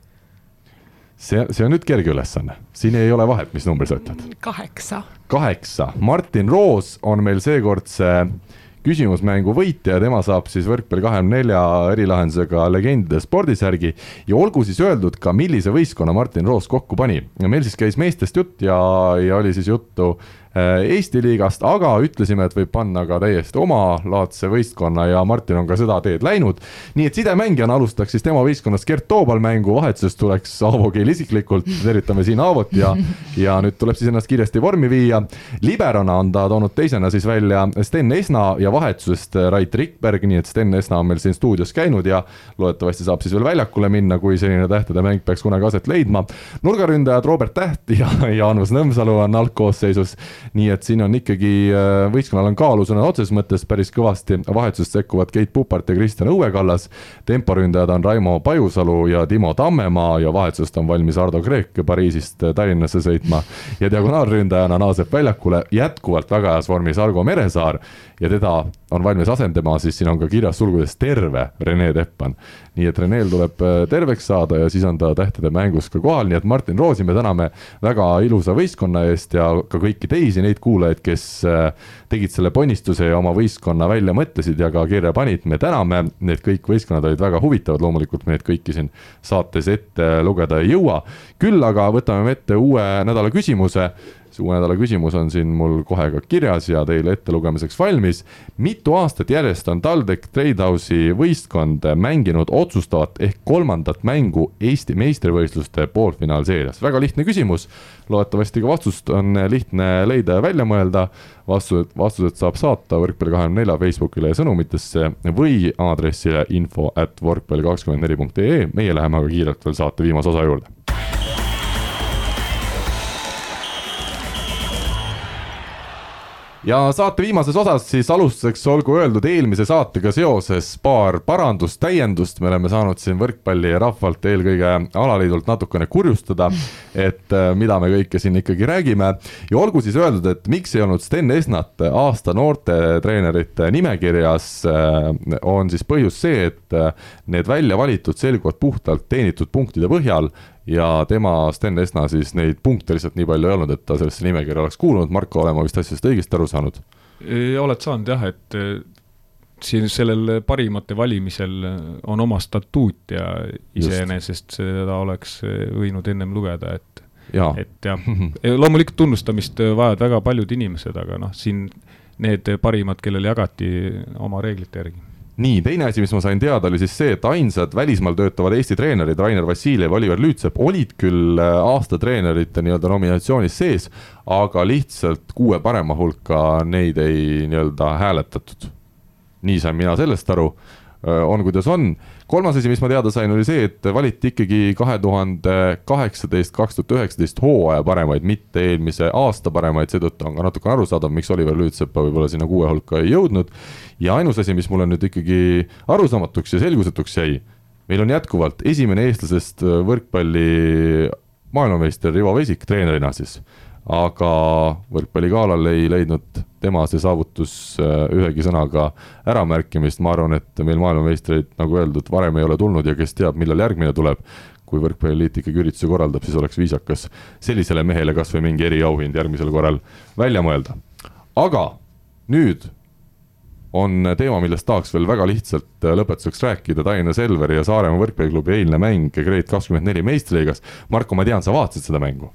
see, see on nüüd kerge ülesanne, siin ei ole vahet, mis numbri sa ütled kaheksa. kaheksa, Martin Roos on meil seekordse küsimusmängu võitja ja tema saab siis võrkpalli kahekümne nelja erilahendusega legendide spordisärgi ja olgu siis öeldud ka, millise võistkonna Martin Roos kokku pani. meil siis käis meestest jutt ja, ja oli siis juttu Eesti liigast, aga ütlesime, et võib panna ka täiesti omalaadse võistkonna ja Martin on ka seda teed läinud. nii et sidemängijana alustaks siis tema võistkonnast Gert Toobal mängu, vahetusest tuleks Aavo Keel isiklikult, tervitame siin Aavot ja, ja nüüd tuleb siis ennast kiiresti vormi viia. liberona on ta toonud teisena siis välja Sten Esna ja vahetusest Rait Rikberg, nii et Sten Esna on meil siin stuudios käinud ja loodetavasti saab siis veel väljakule minna, kui selline tähtede mäng peaks kunagi aset leidma. nurgaründajad Robert Täht ja Jaanus Nõmsalu on algkoosseisus nii et siin on ikkagi äh, võistkonnal on kaalu sõna otseses mõttes päris kõvasti, vahetusest sekkuvad Keit Pupart ja Kristjan Õuekallas. temporündajad on Raimo Pajusalu ja Timo Tammemaa ja vahetusest on valmis Ardo Kreek Pariisist Tallinnasse sõitma. ja diagonaalründajana naaseb väljakule jätkuvalt väga heas vormis Argo Meresaar ja teda on valmis asendama, siis siin on ka kirjas sulgudes terve Rene Teppan. nii et Reneel tuleb äh, terveks saada ja siis on ta tähtede mängus ka kohal, nii et Martin Roosi me täname väga ilusa võistkonna eest ja ka kõiki teisi neid kuulajaid, kes äh, tegid selle ponnistuse ja oma võistkonna välja mõtlesid ja ka kirja panid, me täname, need kõik võistkonnad olid väga huvitavad, loomulikult me neid kõiki siin saates ette lugeda ei jõua. küll aga võtame me ette uue nädala küsimuse see uue nädala küsimus on siin mul kohe ka kirjas ja teile ettelugemiseks valmis. mitu aastat järjest on TalTech Tradehouse'i võistkond mänginud otsustavat ehk kolmandat mängu Eesti meistrivõistluste poolfinaalseerias? väga lihtne küsimus, loodetavasti ka vastust on lihtne leida ja välja mõelda. vastused, vastused saab saata võrkpalli kahekümne nelja Facebookile ja sõnumitesse või aadressile info at võrkpalli kakskümmend neli punkt ee, meie läheme aga kiirelt veel saate viimase osa juurde ja saate viimases osas siis alustuseks olgu öeldud eelmise saatega seoses paar parandust, täiendust, me oleme saanud siin võrkpalli rahvalt, eelkõige alaliidult natukene kurjustada, et äh, mida me kõike siin ikkagi räägime. ja olgu siis öeldud, et miks ei olnud Sten Esnat aasta noortetreenerite nimekirjas, äh, on siis põhjus see, et äh, need välja valitud selguvad puhtalt teenitud punktide põhjal ja tema, Sten Esna, siis neid punkte lihtsalt nii palju ei olnud, et ta sellesse nimekirja oleks kuulunud, Marko, olen ma vist asjast õigesti aru saanud? oled saanud jah, et eh, siin sellel parimate valimisel on oma statuut ja iseenesest seda oleks võinud ennem lugeda, et ja. et jah, loomulikult tunnustamist vajavad väga paljud inimesed, aga noh, siin need parimad, kellele jagati oma reeglite järgi nii, teine asi, mis ma sain teada, oli siis see, et ainsad välismaal töötavad Eesti treenerid, Rainer Vassiljev, Oliver Lüütsepp, olid küll äh, aastatreenerite nii-öelda nominatsioonis sees, aga lihtsalt kuue parema hulka neid ei nii-öelda hääletatud. nii sain mina sellest aru, äh, on kuidas on kolmas asi, mis ma teada sain, oli see, et valiti ikkagi kahe tuhande kaheksateist, kaks tuhat üheksateist hooaja paremaid, mitte eelmise aasta paremaid, seetõttu on ka natukene arusaadav, miks Oliver Lüütsepa võib-olla sinna kuue hulka ei jõudnud. ja ainus asi, mis mulle nüüd ikkagi arusaamatuks ja selgusetuks jäi, meil on jätkuvalt esimene eestlasest võrkpalli maailmameister Rivo Vesik treenerina siis aga võrkpalligalal ei leidnud tema see saavutus äh, ühegi sõnaga äramärkimist, ma arvan, et meil maailmameistreid, nagu öeldud, varem ei ole tulnud ja kes teab, millal järgmine tuleb, kui Võrkpalliliit ikkagi ürituse korraldab, siis oleks viisakas sellisele mehele kas või mingi eriauhind järgmisel korral välja mõelda. aga nüüd on teema, millest tahaks veel väga lihtsalt äh, lõpetuseks rääkida, Tallinna Selveri ja Saaremaa võrkpalliklubi eilne mäng Grade kakskümmend neli meistriliigas. Marko, ma tean, sa vaatasid seda mängu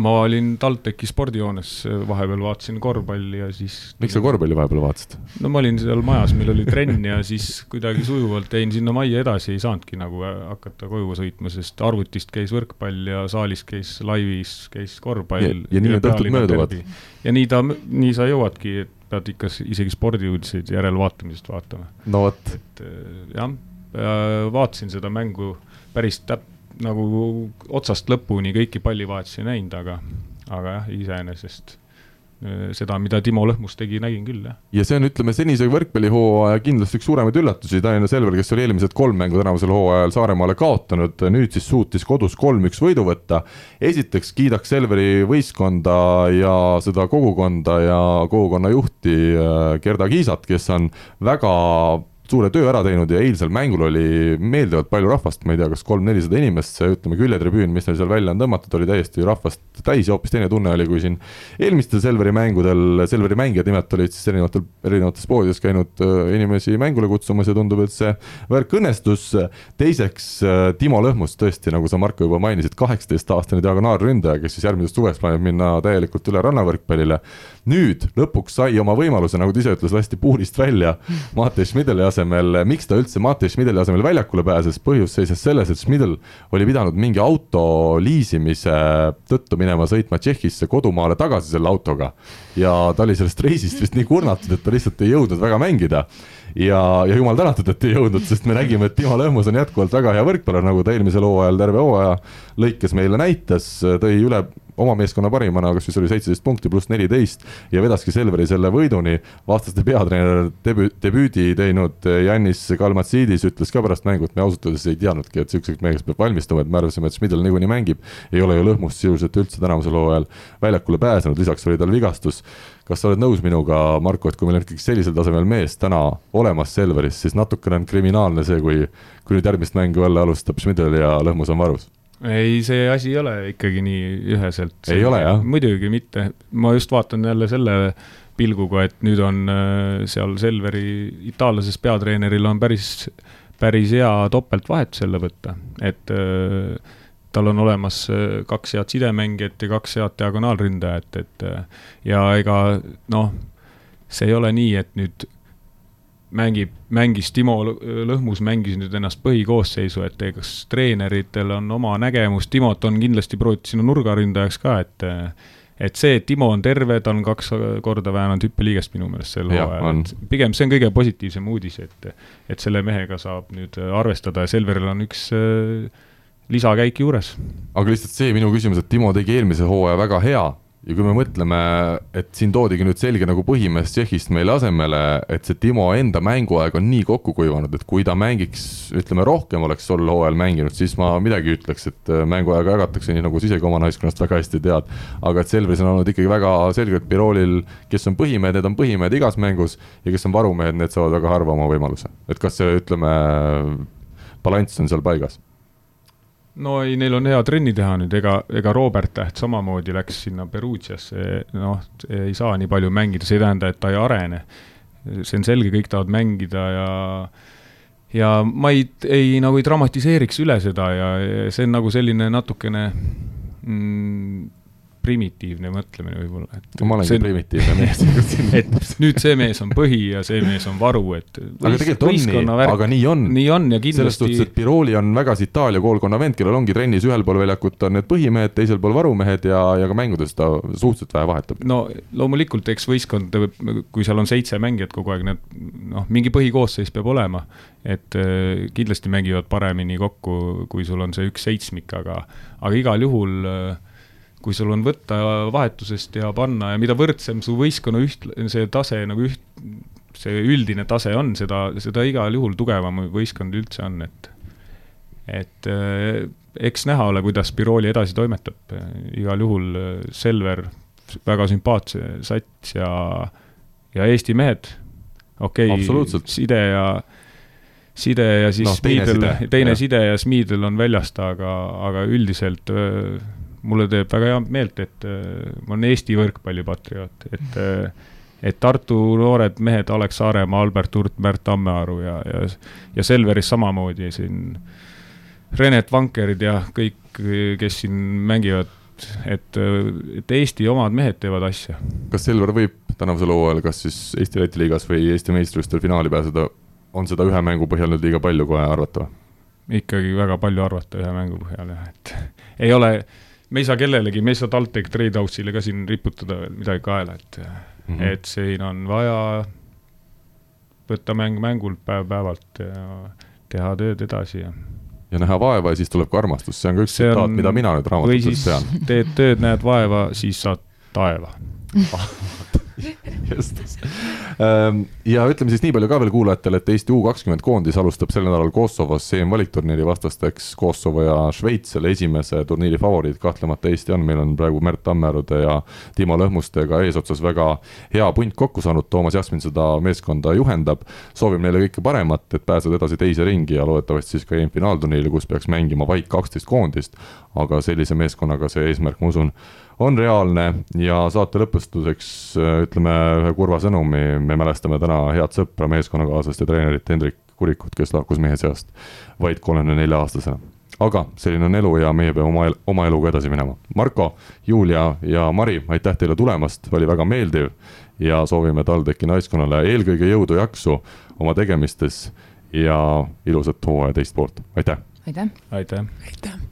ma olin TalTechi spordihoones, vahepeal vaatasin korvpalli ja siis. miks sa korvpalli vahepeal vaatasid? no ma olin seal majas, meil oli trenn ja siis kuidagi sujuvalt jäin sinna majja edasi, ei saanudki nagu hakata koju sõitma, sest arvutist käis võrkpall ja saalis käis laivis, käis korvpall. ja, nii need õhtud mööduvad. ja nii ta, nii sa jõuadki, et pead ikka isegi spordiuudiseid järelvaatamisest vaatama. no vot. et jah, vaatasin seda mängu päris täp-, nagu otsast lõpuni kõiki pallivahetusi näinud, aga, aga jah, iseenesest äh, seda, mida Timo Lõhmus tegi, nägin küll, jah. ja see on, ütleme, senise võrkpallihooaja kindlasti üks suuremaid üllatusi, Tallinna Selver, kes oli eelmised kolm mängu tänavusel hooajal Saaremaale kaotanud, nüüd siis suutis kodus kolm-üks võidu võtta. esiteks kiidaks Selveri võistkonda ja seda kogukonda ja kogukonna juhti äh, Gerda Kiisat, kes on väga suure töö ära teinud ja eilsel mängul oli meeldivalt palju rahvast, ma ei tea, kas kolm-nelisada inimest, see ütleme, küljetribüün, mis neil seal välja on tõmmatud, oli täiesti rahvast täis ja hoopis teine tunne oli, kui siin eelmistel Selveri mängudel, Selveri mängijad nimelt olid siis erinevatel, erinevates poodides käinud äh, inimesi mängule kutsumas ja tundub, et see värk õnnestus. teiseks, äh, Timo Lõhmus tõesti, nagu sa, Marko, juba mainisid, kaheksateistaastane diagonaalründaja, kes siis järgmisest suvest plaanib minna täielikult üle rannavõrkpallile. nüüd lõpuks sai oma võimaluse, nagu ta ise ütles, lasti puurist välja Matei Schmideli asemel asemel, miks ta üldse Matei Schmideli asemel väljakule pääses, põhjus seisnes selles, et Schmidl oli pidanud mingi auto liisimise tõttu minema sõitma Tšehhisse kodumaale tagasi selle autoga. ja ta oli sellest reisist vist nii kurnatud, et ta lihtsalt ei jõudnud väga mängida ja, ja jumal tänatud, et ei jõudnud, sest me nägime, et Timo Lõhmus on jätkuvalt väga hea võrkpallur, nagu ta eelmisel hooajal terve hooaja lõikes meile näitas, tõi üle oma meeskonna parimana, kas siis oli seitseteist punkti pluss neliteist ja vedaski Selveri selle võiduni. vastaste peatreener debüü-, debüüdi teinud Jannis Kalmatsiidis ütles ka pärast mängu, et me ausalt öeldes ei teadnudki, et sihukeseks meheks peab valmistuma, et me arvasime, et Schmidl niikuinii mängib. ei ole ju Lõhmust sisuliselt üldse tänavusel hooajal väljakule pääsenud, lisaks oli tal vigastus. kas sa oled nõus minuga, Marko, et kui meil on ikkagi sellisel tasemel mees täna olemas Selveris, siis natukene on kriminaalne see, kui, kui nüüd järgmist mängu jälle alustab Schmidl ja Lõhmus on varus ei, see asi ei ole ikkagi nii üheselt. ei ole jah? muidugi mitte, ma just vaatan jälle selle pilguga, et nüüd on äh, seal Selveri itaallasest peatreeneril on päris, päris hea topeltvahetus jälle võtta, et äh, tal on olemas äh, kaks head sidemängijat ja kaks head diagonaalründajat, et ja ega noh, see ei ole nii, et nüüd mängib, mängis Timo Lõhmus, mängis nüüd ennast põhikoosseisu, et kas treeneritel on oma nägemus, Timot on kindlasti proovitud sinna nurgaründajaks ka, et et see, et Timo on terve, ta on kaks korda väänanud hüppeliigest minu meelest sel hooajal, et pigem see on kõige positiivsem uudis, et et selle mehega saab nüüd arvestada ja Selveril on üks äh, lisakäik juures. aga lihtsalt see minu küsimus, et Timo tegi eelmise hooaja väga hea ja kui me mõtleme, et siin toodigi nüüd selge nagu põhimees Tšehhist meile asemele, et see Timo enda mänguaeg on nii kokku kuivanud, et kui ta mängiks, ütleme rohkem oleks tol hooajal mänginud, siis ma midagi ütleks, et äh, mänguaega jagatakse nii, nagu sa isegi oma naiskonnast väga hästi tead. aga et Selveris on olnud ikkagi väga selgelt Biroolil, kes on põhimehed, need on põhimehed igas mängus ja kes on varumehed, need saavad väga harva oma võimaluse. et kas see, ütleme, balanss on seal paigas no ei, neil on hea trenni teha nüüd, ega, ega Robert Täht samamoodi läks sinna Perugiasse, noh, ei saa nii palju mängida, see ei tähenda, et ta ei arene. see on selge, kõik tahavad mängida ja ja ma ei, ei nagu ei dramatiseeriks üle seda ja, see on nagu selline natukene mm, primitiivne mõtlemine võib-olla, et ma olengi see... primitiivne mees et nüüd see mees on põhi ja see mees on varu, et aga tegelikult on nii, aga nii on. nii on ja kindlasti selles suhtes, et Piroli on vägas Itaalia koolkonna vend, kellel ongi trennis ühel pool väljakut on need põhimehed, teisel pool varumehed ja, ja ka mängudes ta suhteliselt vähe vahetab. no loomulikult, eks võistkond, kui seal on seitse mängijat kogu aeg, need noh, mingi põhikoosseis peab olema, et äh, kindlasti mängivad paremini kokku, kui sul on see üks seitsmik, aga aga igal juhul äh, kui sul on võtta vahetusest ja panna ja mida võrdsem su võistkonna üht, see tase nagu üht, see üldine tase on, seda, seda igal juhul tugevam võistkond üldse on, et et eh, eks näha ole, kuidas Biroli edasi toimetab, igal juhul eh, Selver, väga sümpaatse sats ja, ja Eesti mehed, okei okay,, side ja side ja siis no, Smiidel, teine side ja Smiidel on väljast, aga, aga üldiselt öö, eh, mulle teeb väga hea meelt, et äh, ma olen Eesti võrkpallipatrioot, et äh, et Tartu noored mehed, Alex Saaremaa, Albert Hurt, Märt Tammearu ja, ja, ja Selveris samamoodi siin Renet Vankerid ja kõik, kes siin mängivad, et, et Eesti omad mehed teevad asja. kas Selver võib tänavusel hooajal kas siis Eesti-Läti liigas või Eesti meistrivõistlustel finaali pääseda, on seda ühe mängu põhjal nüüd liiga palju kohe arvata või? ikkagi väga palju arvata ühe mängu põhjal jah, et ei ole me ei saa kellelegi, me ei saa TalTech Tradehouse'ile ka siin riputada veel midagi kaela, et mm, -hmm. et siin on vaja võtta mäng mängult päev-päevalt ja teha tööd edasi ja ja näha vaeva ja siis tuleb ka armastus, see on ka üks tsitaat, mida mina nüüd raamatutest tean. teed tööd, näed vaeva, siis saad taeva just. Ehm, ja ütleme siis nii palju ka veel kuulajatele, et Eesti U kakskümmend koondis alustab sel nädalal Kosovos EM-valikturniiri vastasteks Kosovo ja Šveits, selle esimese turniiri favoriit kahtlemata Eesti on, meil on praegu Märt Tammearude ja Timo Lõhmustega eesotsas väga hea punt kokku saanud, Toomas Jasmin seda meeskonda juhendab. soovime neile kõike paremat, et pääseda edasi teise ringi ja loodetavasti siis ka EM-finaalturniiril, kus peaks mängima vaid kaksteist koondist. aga sellise meeskonnaga see eesmärk, ma usun on reaalne ja saate lõpetuseks äh, ütleme ühe kurva sõnumi, me mälestame täna head sõpra, meeskonnakaaslast ja treenerit Hendrik Kurikut, kes lahkus mehe seast vaid kolmekümne nelja aastasena. aga selline on elu ja meie peame oma, oma eluga edasi minema. Marko, Julia ja Mari, aitäh teile tulemast, oli väga meeldiv ja soovime TalTechi naiskonnale eelkõige jõudu, jaksu oma tegemistes ja ilusat hooaja teist poolt, aitäh! aitäh! aitäh! aitäh!